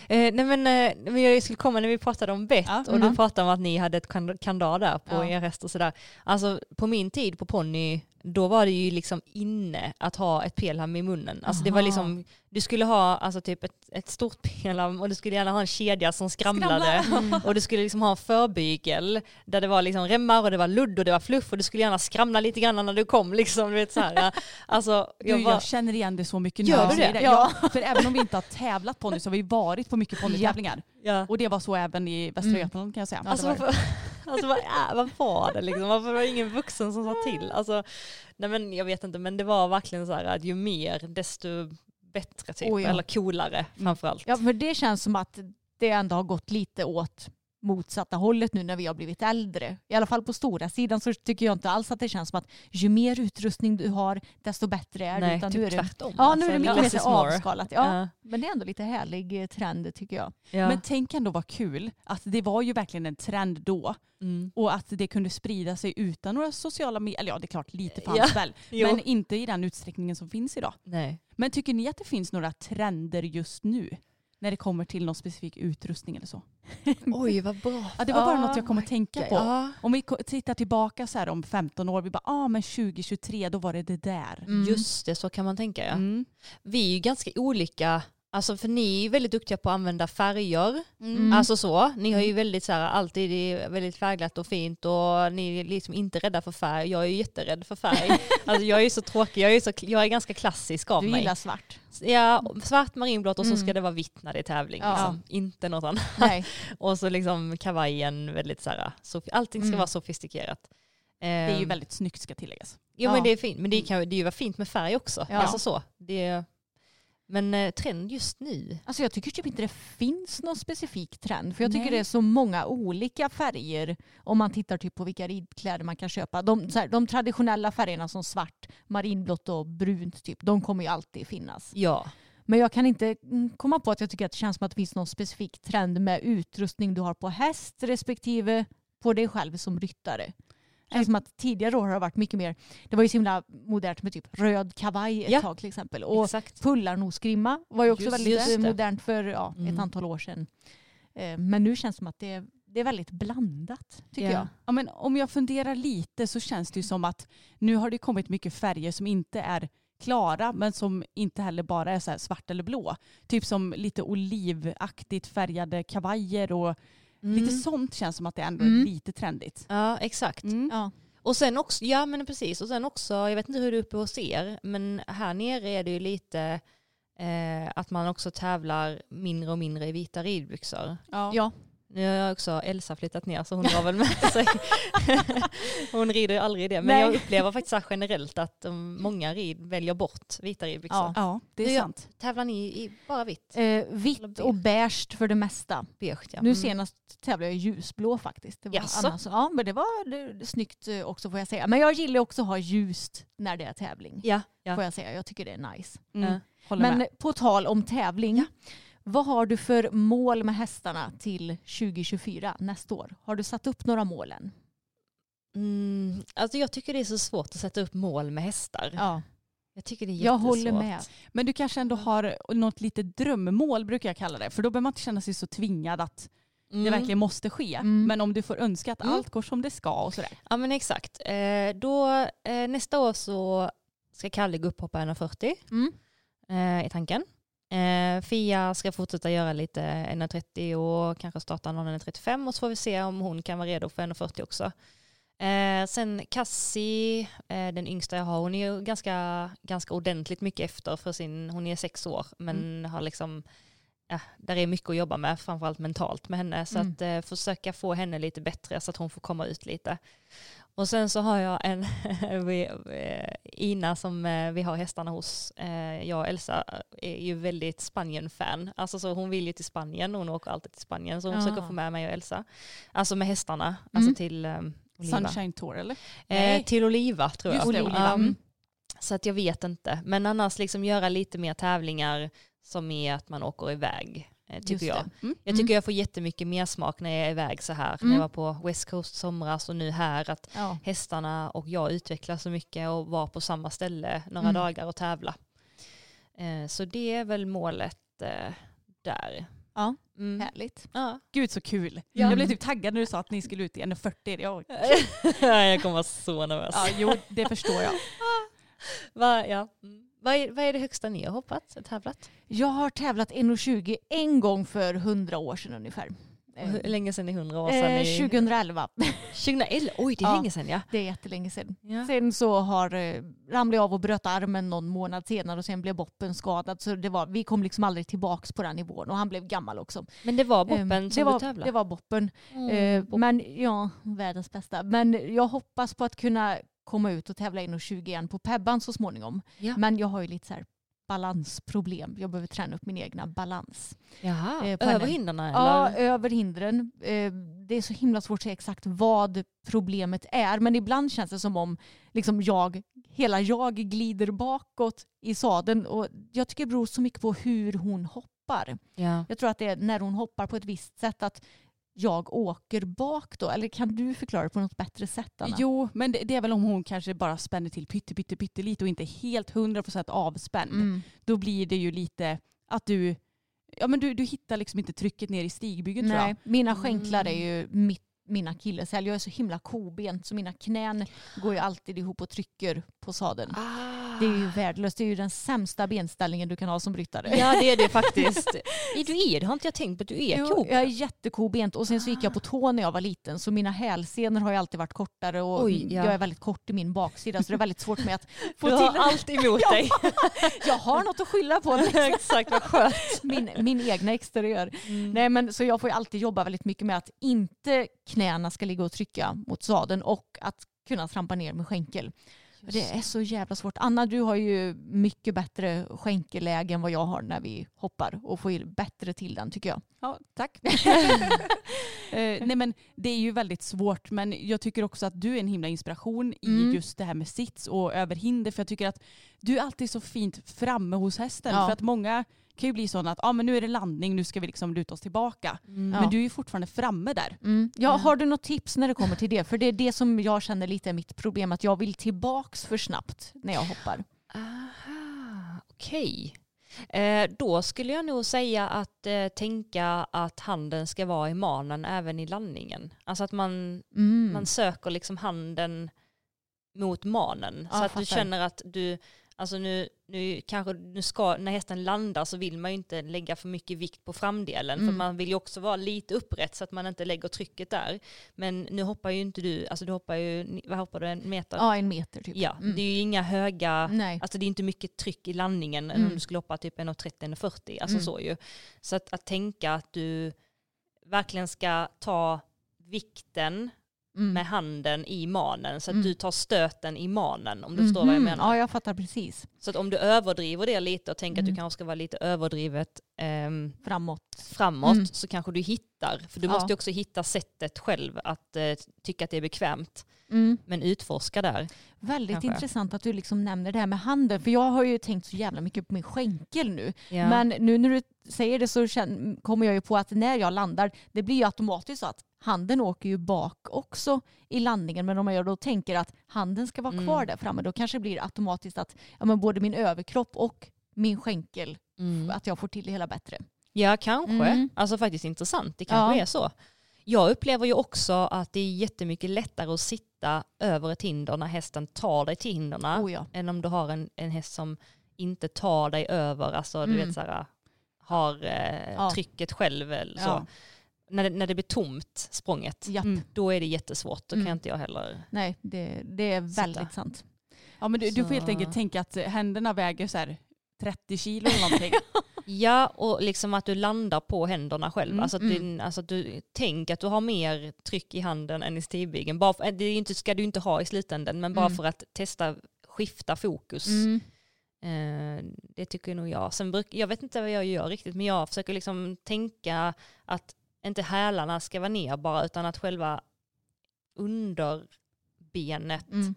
Eh, nej men, eh, jag skulle komma när vi pratade om bett Ja, och mm. du pratade om att ni hade ett kan- kandar där på Ja. er häst och sådär. Alltså på min tid på ponny, då var det ju liksom inne att ha ett pelham i munnen. Alltså det var Aha. liksom, du skulle ha alltså typ ett, ett stort pelham och du skulle gärna ha en kedja som skramlade. Och du skulle liksom ha en förbygel där det var liksom remmar och det var ludd och det var fluff och du skulle gärna skramla lite grann när du kom. Liksom, du vet, så här. Alltså, Du, jag jag, var, känner igen det så mycket Gör nu. du det? Ja. Ja. För även om vi inte har tävlat ponny så har vi varit på mycket ponnytävlingar. ja. Och det var så även i Västra Mm. Götaland kan jag säga. Alltså, alltså vad, är, vad var det liksom? Varför var det ingen vuxen som sa till? Alltså, nej men jag vet inte, men det var verkligen så här att ju mer desto bättre typ, Oh ja. eller coolare framförallt. Ja, för det känns som att det ändå har gått lite åt motsatta hållet nu när vi har blivit äldre. I alla fall på stora sidan så tycker jag inte alls att det känns som att ju mer utrustning du har desto bättre är du. Nej, Utan typ nu är det, tvärtom. ja, nu är det mycket mer less så is more. avskalat. Ja, Ja. Men det är ändå lite härlig eh, trend tycker jag. Ja. Men tänk ändå vad kul att det var ju verkligen en trend då mm. och att det kunde sprida sig utan några sociala medier. Eller ja, det är klart lite fanns Ja, väl. Men inte i den utsträckningen som finns idag. Nej. Men tycker ni att det finns några trender just nu? När det kommer till någon specifik utrustning eller så? Oj vad bra. Ja, det var bara Ja, något jag kom att tänka på. Ja. Om vi tittar tillbaka så här om 15 år, vi bara, ah men 2023 då var det det där. Mm. Just det, så kan man tänka ja. Mm. Vi är ju ganska olika, alltså för ni är väldigt duktiga på att använda färger. Mm. Alltså så, ni har ju väldigt så här, alltid väldigt färgglatt och fint och ni är liksom inte rädda för färg. Jag är ju jätterädd för färg. alltså jag är ju så tråkig, jag är, så, jag är ganska klassisk av Du mig. gillar svart. Ja, svart, marinblått och så Mm. ska det vara vitt när det är tävling. Ja. Liksom. Inte något annat. Nej. Och så liksom kavajen väldigt så här, sof- allting ska Mm. vara sofistikerat. Det är ju Ehm, väldigt snyggt ska tilläggas. Jo Ja. men det är fint, men det kan det är ju fint med färg också. Ja. Alltså så. Det men eh, trend just nu. Alltså jag tycker typ inte det finns någon specifik trend. För jag tycker Nej. det är så många olika färger om man tittar typ på vilka ridkläder man kan köpa. De, här, de traditionella färgerna som svart, marinblått och brunt typ, de kommer ju alltid finnas. Ja. Men jag kan inte mm, komma på att jag tycker att det känns som att det finns någon specifik trend med utrustning du har på häst respektive på dig själv som ryttare. Känns som att tidigare år har det varit mycket mer, det var ju så himla modernt med typ röd kavaj ett Ja. tag till exempel. Och Exakt. pullarnosgrimma var ju också Just- väldigt just modernt för ja, Mm. ett antal år sedan. Eh, Men nu känns det som att det, det är väldigt blandat tycker Ja. jag. Ja, men om jag funderar lite så känns det ju som att nu har det kommit mycket färger som inte är klara men som inte heller bara är så svart eller blå. Typ som lite olivaktigt färgade kavajer och lite sånt känns som att det ändå Mm. är lite trendigt. Ja exakt. Mm. Ja. Och sen också, ja men precis, och sen också, jag vet inte hur det är uppe hos er, men här nere är det ju lite eh, att man också tävlar mindre och mindre i vita ridbyxor. Ja. Ja. Nu har också Elsa flyttat ner så hon drar väl med sig. hon rider ju aldrig i det. Men Nej. jag upplever faktiskt generellt att många rid väljer bort vita ridbyxor. Ja. ja, det är Ja. sant. Tävlar ni i bara vitt? Eh, vitt och beige för det mesta. Beige ja. Nu Mm. senast tävlade jag i ljusblå faktiskt. Det var annars, ja, men det var det, det, snyggt eh, också får jag säga. Men jag gillar också att ha ljust när det är tävling. Ja, ja. Får jag säga. Jag tycker det är nice. Mm. Ja. Håller Men med. på tal om tävling. Vad har du för mål med hästarna till 2024 nästa år? Har du satt upp några mål än? Mm, alltså jag tycker det är så svårt att sätta upp mål med hästar. Ja, Jag tycker det är jag jättesvårt. håller med. Men du kanske ändå har något litet drömmål brukar jag kalla det. För då behöver man inte känna sig så tvingad att Mm. det verkligen måste ske. Mm. Men om du får önska att Mm. allt går som det ska och sådär. Ja men exakt. Eh, då, eh, nästa år så ska Kalle gå upp och hoppa 1,40 Mm. eh, i tanken. Eh, Fia ska fortsätta göra lite 1,30 och kanske starta någon 1,35 och så får vi se om hon kan vara redo för 1,40 också. Eh, sen Cassie, eh, den yngsta jag har, hon är ju ganska, ganska ordentligt mycket efter för sin, hon är sex år men har liksom, ja, där är mycket att jobba med, framförallt mentalt med henne. Så Mm. att eh, försöka få henne lite bättre så att hon får komma ut lite. Och sen så har jag en, eh, Ina som eh, vi har hästarna hos, eh, jag och Elsa är ju väldigt Spanien-fan. Alltså så hon vill ju till Spanien, hon åker alltid till Spanien så hon Ja. försöker få med mig och Elsa. Alltså med hästarna, alltså Mm. till eh, Oliva. Sunshine Tour eller? Eh, till Oliva tror jag. Oliva. Mm. Så att jag vet inte. Men annars liksom göra lite mer tävlingar som är att man åker iväg. Eh, tycker Just jag. Mm. Jag tycker jag får jättemycket mer smak när jag är iväg så här. När Mm. jag var på West Coast somras och nu här. Att Ja. hästarna och jag utvecklas så mycket och var på samma ställe några Mm. dagar och tävla. Eh, så det är väl målet eh, där. Ja. Mm. Härligt. Ja. Gud så kul. Ja. Jag blev typ taggad när du sa att ni skulle ut i 1.40. Jag, jag kommer vara så nervös. ja, jo, det förstår jag. Va, ja. Mm. Vad, är, vad är det högsta ni har hoppat, tävlat? Jag har tävlat 1,20 en gång för 100 år sedan ungefär. Och hur länge sedan är 100 år sedan? Eh, i- 2011. 2011? Oj, det är Ja. länge sedan ja. Det är jättelänge sedan. ja. Sen så har, eh, ramlade jag av och bröt armen någon månad senare och sen blev Boppen skadad. Så det var, vi kom liksom aldrig tillbaks på den nivån och han blev gammal också. Men det var Ehm, Boppen det som var, du tävlade? Det var Boppen. Mm, Eh, Boppen. men ja, världens bästa. Men jag hoppas på att kunna komma ut och tävla 1,20 igen på Pebban så småningom. Ja. Men jag har ju lite så här balansproblem. Jag behöver träna upp min egna balans. Jaha, eh, över hindren Ja, över hindren. Eh, Det är så himla svårt att säga exakt vad problemet är. Men ibland känns det som om liksom jag, hela jag glider bakåt i sadeln. Och jag tycker det beror så mycket på hur hon hoppar. Ja. Jag tror att det är när hon hoppar på ett visst sätt att jag åker bak då. Eller kan du förklara det på något bättre sätt Anna? Jo, men det, det är väl om hon kanske bara spänner till pytte, pytte, pytte lite och inte helt 100% avspänd. Mm. Då blir det ju lite att du, ja men du, du hittar liksom inte trycket ner i stigbyggen tror Nej, jag. mina skänklar är ju mitt, min akilleshäl. Jag är så himla kobent så mina knän går ju alltid ihop och trycker på sadeln. Ah. Det är ju värdelöst. Det är ju den sämsta benställningen du kan ha som ryttare. Ja det är det faktiskt. är du har inte jag tänkt på att du är Jo, jag är jättekobent och sen så gick jag på tå när jag var liten så mina hälsenor har ju alltid varit kortare och Oj, ja. jag är väldigt kort i min baksida så det är väldigt svårt för mig att få Du har till allt emot dig. Jag har något att skylla på. Exakt vad skönt. Min, min egna exteriör. Mm. Nej, men, så jag får ju alltid jobba väldigt mycket med att inte knäna ska ligga och trycka mot sadeln och att kunna trampa ner med skänkel. Det är så jävla svårt. Anna, du har ju mycket bättre skänkelläge än vad jag har när vi hoppar och får bättre till den tycker jag. Ja, tack. eh, nej men det är ju väldigt svårt men jag tycker också att du är en himla inspiration Mm. i just det här med sits och över hinder för jag tycker att du är alltid så fint framme hos hästen Ja. för att många kan ju bli sådana att ah, men nu är det landning, nu ska vi liksom luta oss tillbaka. Ja. Men du är ju fortfarande framme där. Mm. Ja, har du något tips när det kommer till det? För det är det som jag känner lite är mitt problem, att jag vill tillbaks för snabbt när jag hoppar. Aha, okej. Eh, då skulle jag nog säga att eh, tänka att handen ska vara i manen även i landningen. Alltså att man, Mm. man söker liksom handen mot manen. Ja, så att du fattar. känner att du, alltså nu, nu kanske nu ska, när hästen landar så vill man ju inte lägga för mycket vikt på framdelen. För Mm. man vill ju också vara lite upprätt så att man inte lägger trycket där. Men nu hoppar ju inte du, alltså du hoppar ju, vad hoppar du, en meter? Ja, en meter typ. Ja, Mm. det är ju inga höga, Nej. alltså det är inte mycket tryck i landningen Mm. om du skulle hoppa typ 1,30-1,40, alltså Mm. så ju. Så att, att tänka att du verkligen ska ta vikten Mm. med handen i manen så att Mm. du tar stöten i manen om du förstår vad jag Mhm. menar. Ja, jag fattar precis. Så att om du överdriver det lite och tänker att Mm. du kanske ska vara lite överdrivet ehm, Framåt. framåt Mm. så kanske du hittar. För du Ja. måste också hitta sättet själv att eh, tycka att det är bekvämt. Mm. Men utforska där. Väldigt Kanske. intressant att du liksom nämner det här med handen. För jag har ju tänkt så jävla mycket på min skänkel nu. Ja. Men nu när du säger det så kommer jag ju på att när jag landar, det blir ju automatiskt så att handen åker ju bak också i landningen. Men om jag då tänker att handen ska vara Mm. kvar där framme, då kanske det blir automatiskt att ja, men både min överkropp och min skänkel, Mm. att jag får till det hela bättre. Ja, kanske. Mm. Alltså faktiskt intressant. Det kanske Ja. är så. Jag upplever ju också att det är jättemycket lättare att sitta över ett hinder när hästen tar dig till hinderna Oh ja. än om du har en, en häst som inte tar dig över, alltså du Mm. vet så här, har eh, Ja. trycket själv eller så. Ja. När, det, när det blir tomt, språnget, Japp. Mm. då är det jättesvårt. Då Mm. kan inte jag heller... Nej, det, det är Sitta. väldigt sant. Ja, men du, du får helt enkelt tänka att händerna väger så här 30 kilo eller någonting. Ja, och liksom att du landar på händerna själv. Mm, Alltså, att du, alltså att du tänk att du har mer tryck i handen än i stigbygeln. Bara för, det är ju inte, ska du inte ha i slutändan, men bara Mm. för att testa skifta fokus. Mm. Eh, det tycker nog jag. Sen bruk, jag vet inte vad jag gör riktigt, men jag försöker liksom tänka att inte hälarna ska vara ner bara, utan att själva underbenet Mm.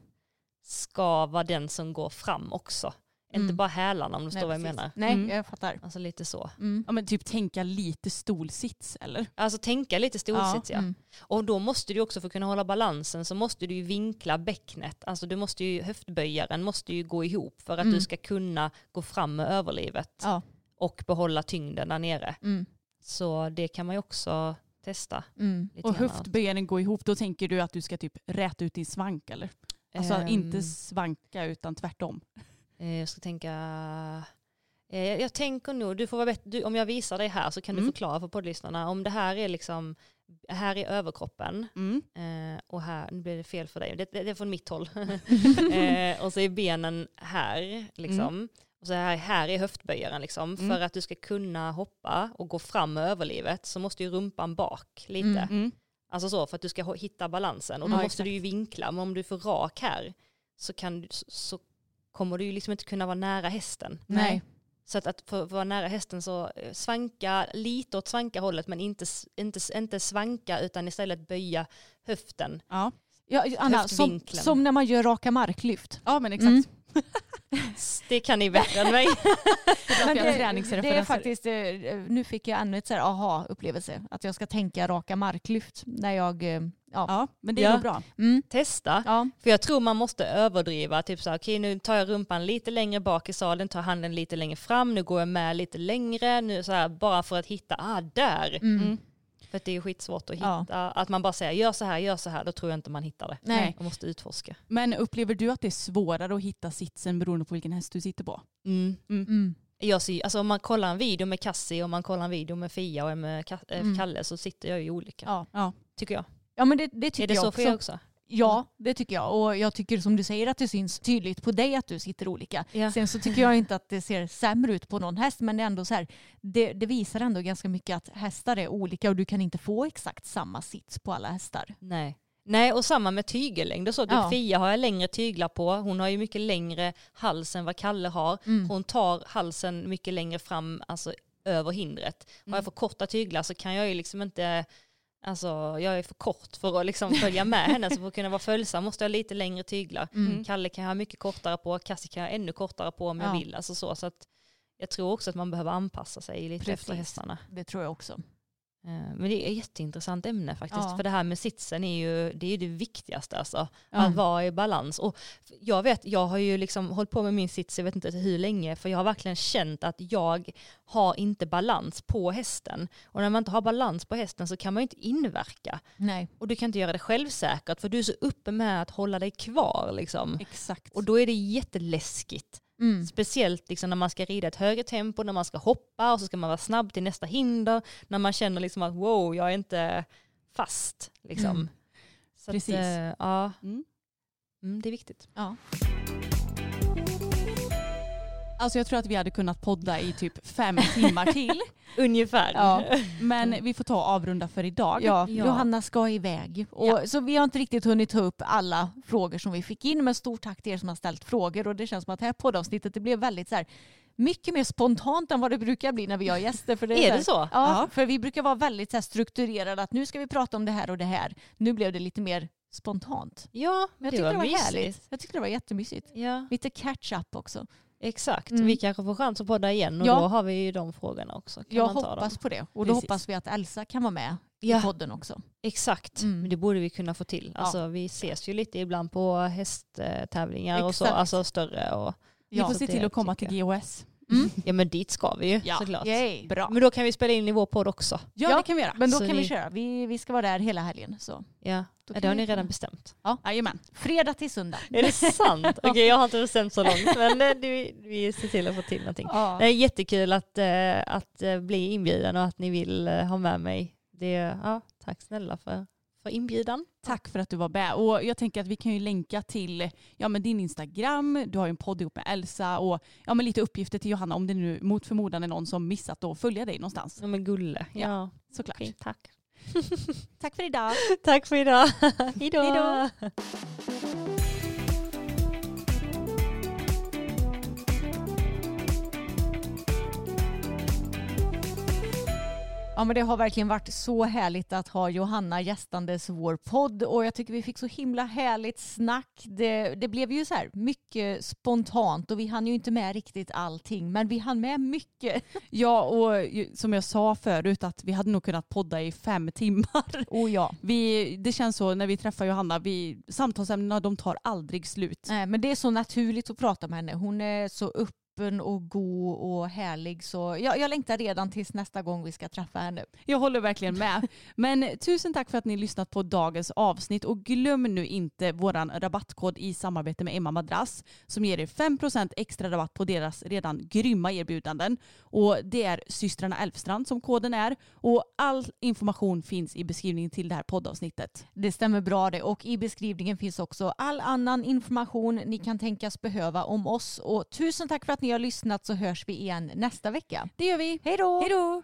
ska vara den som går fram också. Inte Mm. bara hälarna om du förstår vad jag menar. Nej, Mm. jag fattar. Alltså lite så. Mm. Ja men typ tänka lite stolsits eller? Alltså tänka lite stolsits ja. Mm. Och då måste du också för att kunna hålla balansen så måste du ju vinkla bäcknet. Alltså du måste ju, höftböjaren måste ju gå ihop för att Mm. du ska kunna gå fram med överlivet Ja. och behålla tyngden där nere. Mm. Så det kan man ju också testa. Mm. Och höftböjaren går ihop, då tänker du att du ska typ räta ut din svank eller? Alltså Ehm, inte svanka utan tvärtom. eh, Jag ska tänka... eh, Jag jag tänker nog, du får vara bättre, du, om jag visar dig här så kan du Mm. förklara för poddlyssnarna. Om det här är liksom, här är överkroppen Mm. eh, och här, nu blir det fel för dig, det, det, det är från mitt håll. eh, och så är benen här liksom. Och så här, här är höftböjaren liksom. Mm. För att du ska kunna hoppa och gå fram med överlivet så måste ju rumpan bak lite. Mm. Mm. Alltså så, för att du ska hitta balansen. Och då Ja, måste du exakt. ju vinkla. Men om du är för rak här så, kan, du- så, kommer du ju liksom inte kunna vara nära hästen. Nej. Så att, att för att vara nära hästen så eh, svanka lite åt svanka hållet men inte, inte, inte svanka utan istället böja höften. Ja. Ja, Anna, som, som när man gör raka marklyft. ja men exakt. Mm. Det kan ni bättre än mig. Men det, det är faktiskt, eh, nu fick jag ännu ett så här aha-upplevelse. Att jag ska tänka raka marklyft när jag, eh, ja. Ja men det är Ja. nog bra. Mm, Testa. ja. För jag tror man måste överdriva. Typ så här, okej nu tar jag rumpan lite längre bak i salen, tar handen lite längre fram, nu går jag med lite längre, nu så här, bara för att hitta, ah där. Mm. Mm. För att det är skitsvårt att Ja. hitta. Att man bara säger gör så här, gör så här, då tror jag inte man hittar det. Nej. Man måste utforska. Men upplever du att det är svårare att hitta sitsen beroende på vilken häst du sitter på? Mm. Jag ser, alltså om man kollar en video med Cassie och man kollar en video med Fia och med äh, Mm. Kalle så sitter jag ju olika. Ja. Ja. Tycker jag. ja, men det, det tycker är det jag så också. för er också? Ja, det tycker jag. Och jag tycker som du säger att det syns tydligt på dig att du sitter olika. Ja. Sen så tycker jag inte att det ser sämre ut på någon häst, men det, är ändå så här, det, det visar ändå ganska mycket att hästar är olika och du kan inte få exakt samma sits på alla hästar. Nej. Nej och samma med tygellängd och så. Typ Ja. Fia har jag längre tyglar på. Hon har ju mycket längre hals än vad Kalle har. Mm. Hon tar halsen mycket längre fram, alltså över hindret. Har jag för korta tyglar så kan jag ju liksom inte, alltså jag är för kort för att liksom följa med henne. Så för att kunna vara följsam måste jag ha lite längre tyglar. Mm. Kalle kan jag ha mycket kortare på, Cassie kan jag ha ännu kortare på om jag Ja. vill. Alltså så, så att jag tror också att man behöver anpassa sig lite efter Precis. hästarna. Det tror jag också. Eh, Men det är ett jätteintressant ämne faktiskt. Ja. För det här med sitsen är ju det, är det viktigaste. Alltså. Ja. Att vara i balans. Och jag vet, jag har ju liksom hållit på med min sits, jag vet inte hur länge, för jag har verkligen känt att jag har inte balans på hästen. Och när man inte har balans på hästen så kan man ju inte inverka. Nej. Och du kan inte göra det självsäkert för du är så uppe med att hålla dig kvar. Liksom. Exakt. Och då är det jätteläskigt. Mm. Speciellt liksom när man ska rida ett högre tempo, när man ska hoppa och så ska man vara snabb till nästa hinder. När man känner liksom att wow, jag är inte fast. Liksom. Mm. Så Precis. Att, eh, ja, Mm. mm, det är viktigt. Ja. Alltså jag tror att vi hade kunnat podda i typ fem timmar till. Ungefär. Ja. Men vi får ta och avrunda för idag. Ja, Ja. Johanna ska iväg. Och, Ja. Så vi har inte riktigt hunnit ta upp alla frågor som vi fick in. Men stort tack till er som har ställt frågor. Och det känns som att det här poddavsnittet det blev väldigt så här, mycket mer spontant än vad det brukar bli när vi har gäster. För det Är här- det så? Ja, för vi brukar vara väldigt så här, strukturerade. Att nu ska vi prata om det här och det här. Nu blev det lite mer spontant. Ja, Jag det tyckte var, det var mysigt. härligt. Jag tyckte det var jättemysigt. Ja, Lite catch up också. Exakt. Mm. Vi kanske får chans att podda igen och Ja. då har vi ju de frågorna också. Kan Jag man ta hoppas på det. Och då Precis. hoppas vi att Elsa kan vara med Ja. i podden också. Exakt, Mm. det borde vi kunna få till. Ja. Alltså, vi ses ju lite ibland på hästtävlingar och så, Exakt. alltså större. Och, Vi får se till att komma till GOS. ja men dit ska vi ju Ja. såklart. Yay. Bra. Men då kan vi spela in i vår podd också. Ja, Ja, det kan vi göra. Men då Så kan vi ni- köra. Vi, vi ska vara där hela helgen. Så. Ja, ja det har vi ni redan bestämt. Jajamän. Fredag till söndag. Är det sant? Okej jag har inte bestämt så långt men eh, det, vi ser till att få till någonting. Ja. Det är jättekul att, eh, att eh, bli inbjuden och att ni vill ha med mig. Det, ja, tack snälla för, för inbjudan. Tack för att du var med. Och jag tänker att vi kan ju länka till ja, men din Instagram, du har ju en podd ihop med Elsa och ja, men lite uppgifter till Johanna om det nu mot förmodan är någon som missat att följa dig någonstans. Ja men gulle. Ja. Ja, Såklart. fint. Tack. Tack för idag. Tack för idag. Hejdå. Hejdå. Ja men det har verkligen varit så härligt att ha Johanna gästandes vår podd och jag tycker vi fick så himla härligt snack. Det, det blev ju så här mycket spontant och vi hann ju inte med riktigt allting men vi hann med mycket. Ja och som jag sa förut att vi hade nog kunnat podda i fem timmar. Oh ja. Vi, det känns så när vi träffar Johanna, vi, samtalsämnena de tar aldrig slut. Nej, men det är så naturligt att prata med henne. Hon är så öppen och god och härlig så jag, jag längtar redan tills nästa gång vi ska träffa henne. Jag håller verkligen med. Men tusen tack för att ni lyssnat på dagens avsnitt och glöm nu inte våran rabattkod i samarbete med Emma Madrass som ger er 5% extra rabatt på deras redan grymma erbjudanden. Och det är systrarna Elfstrand som koden är och all information finns i beskrivningen till det här poddavsnittet. Det stämmer bra det och i beskrivningen finns också all annan information ni kan tänkas behöva om oss och tusen tack för att ni har lyssnat så hörs vi igen nästa vecka. Det gör vi. Hej då! Hej då!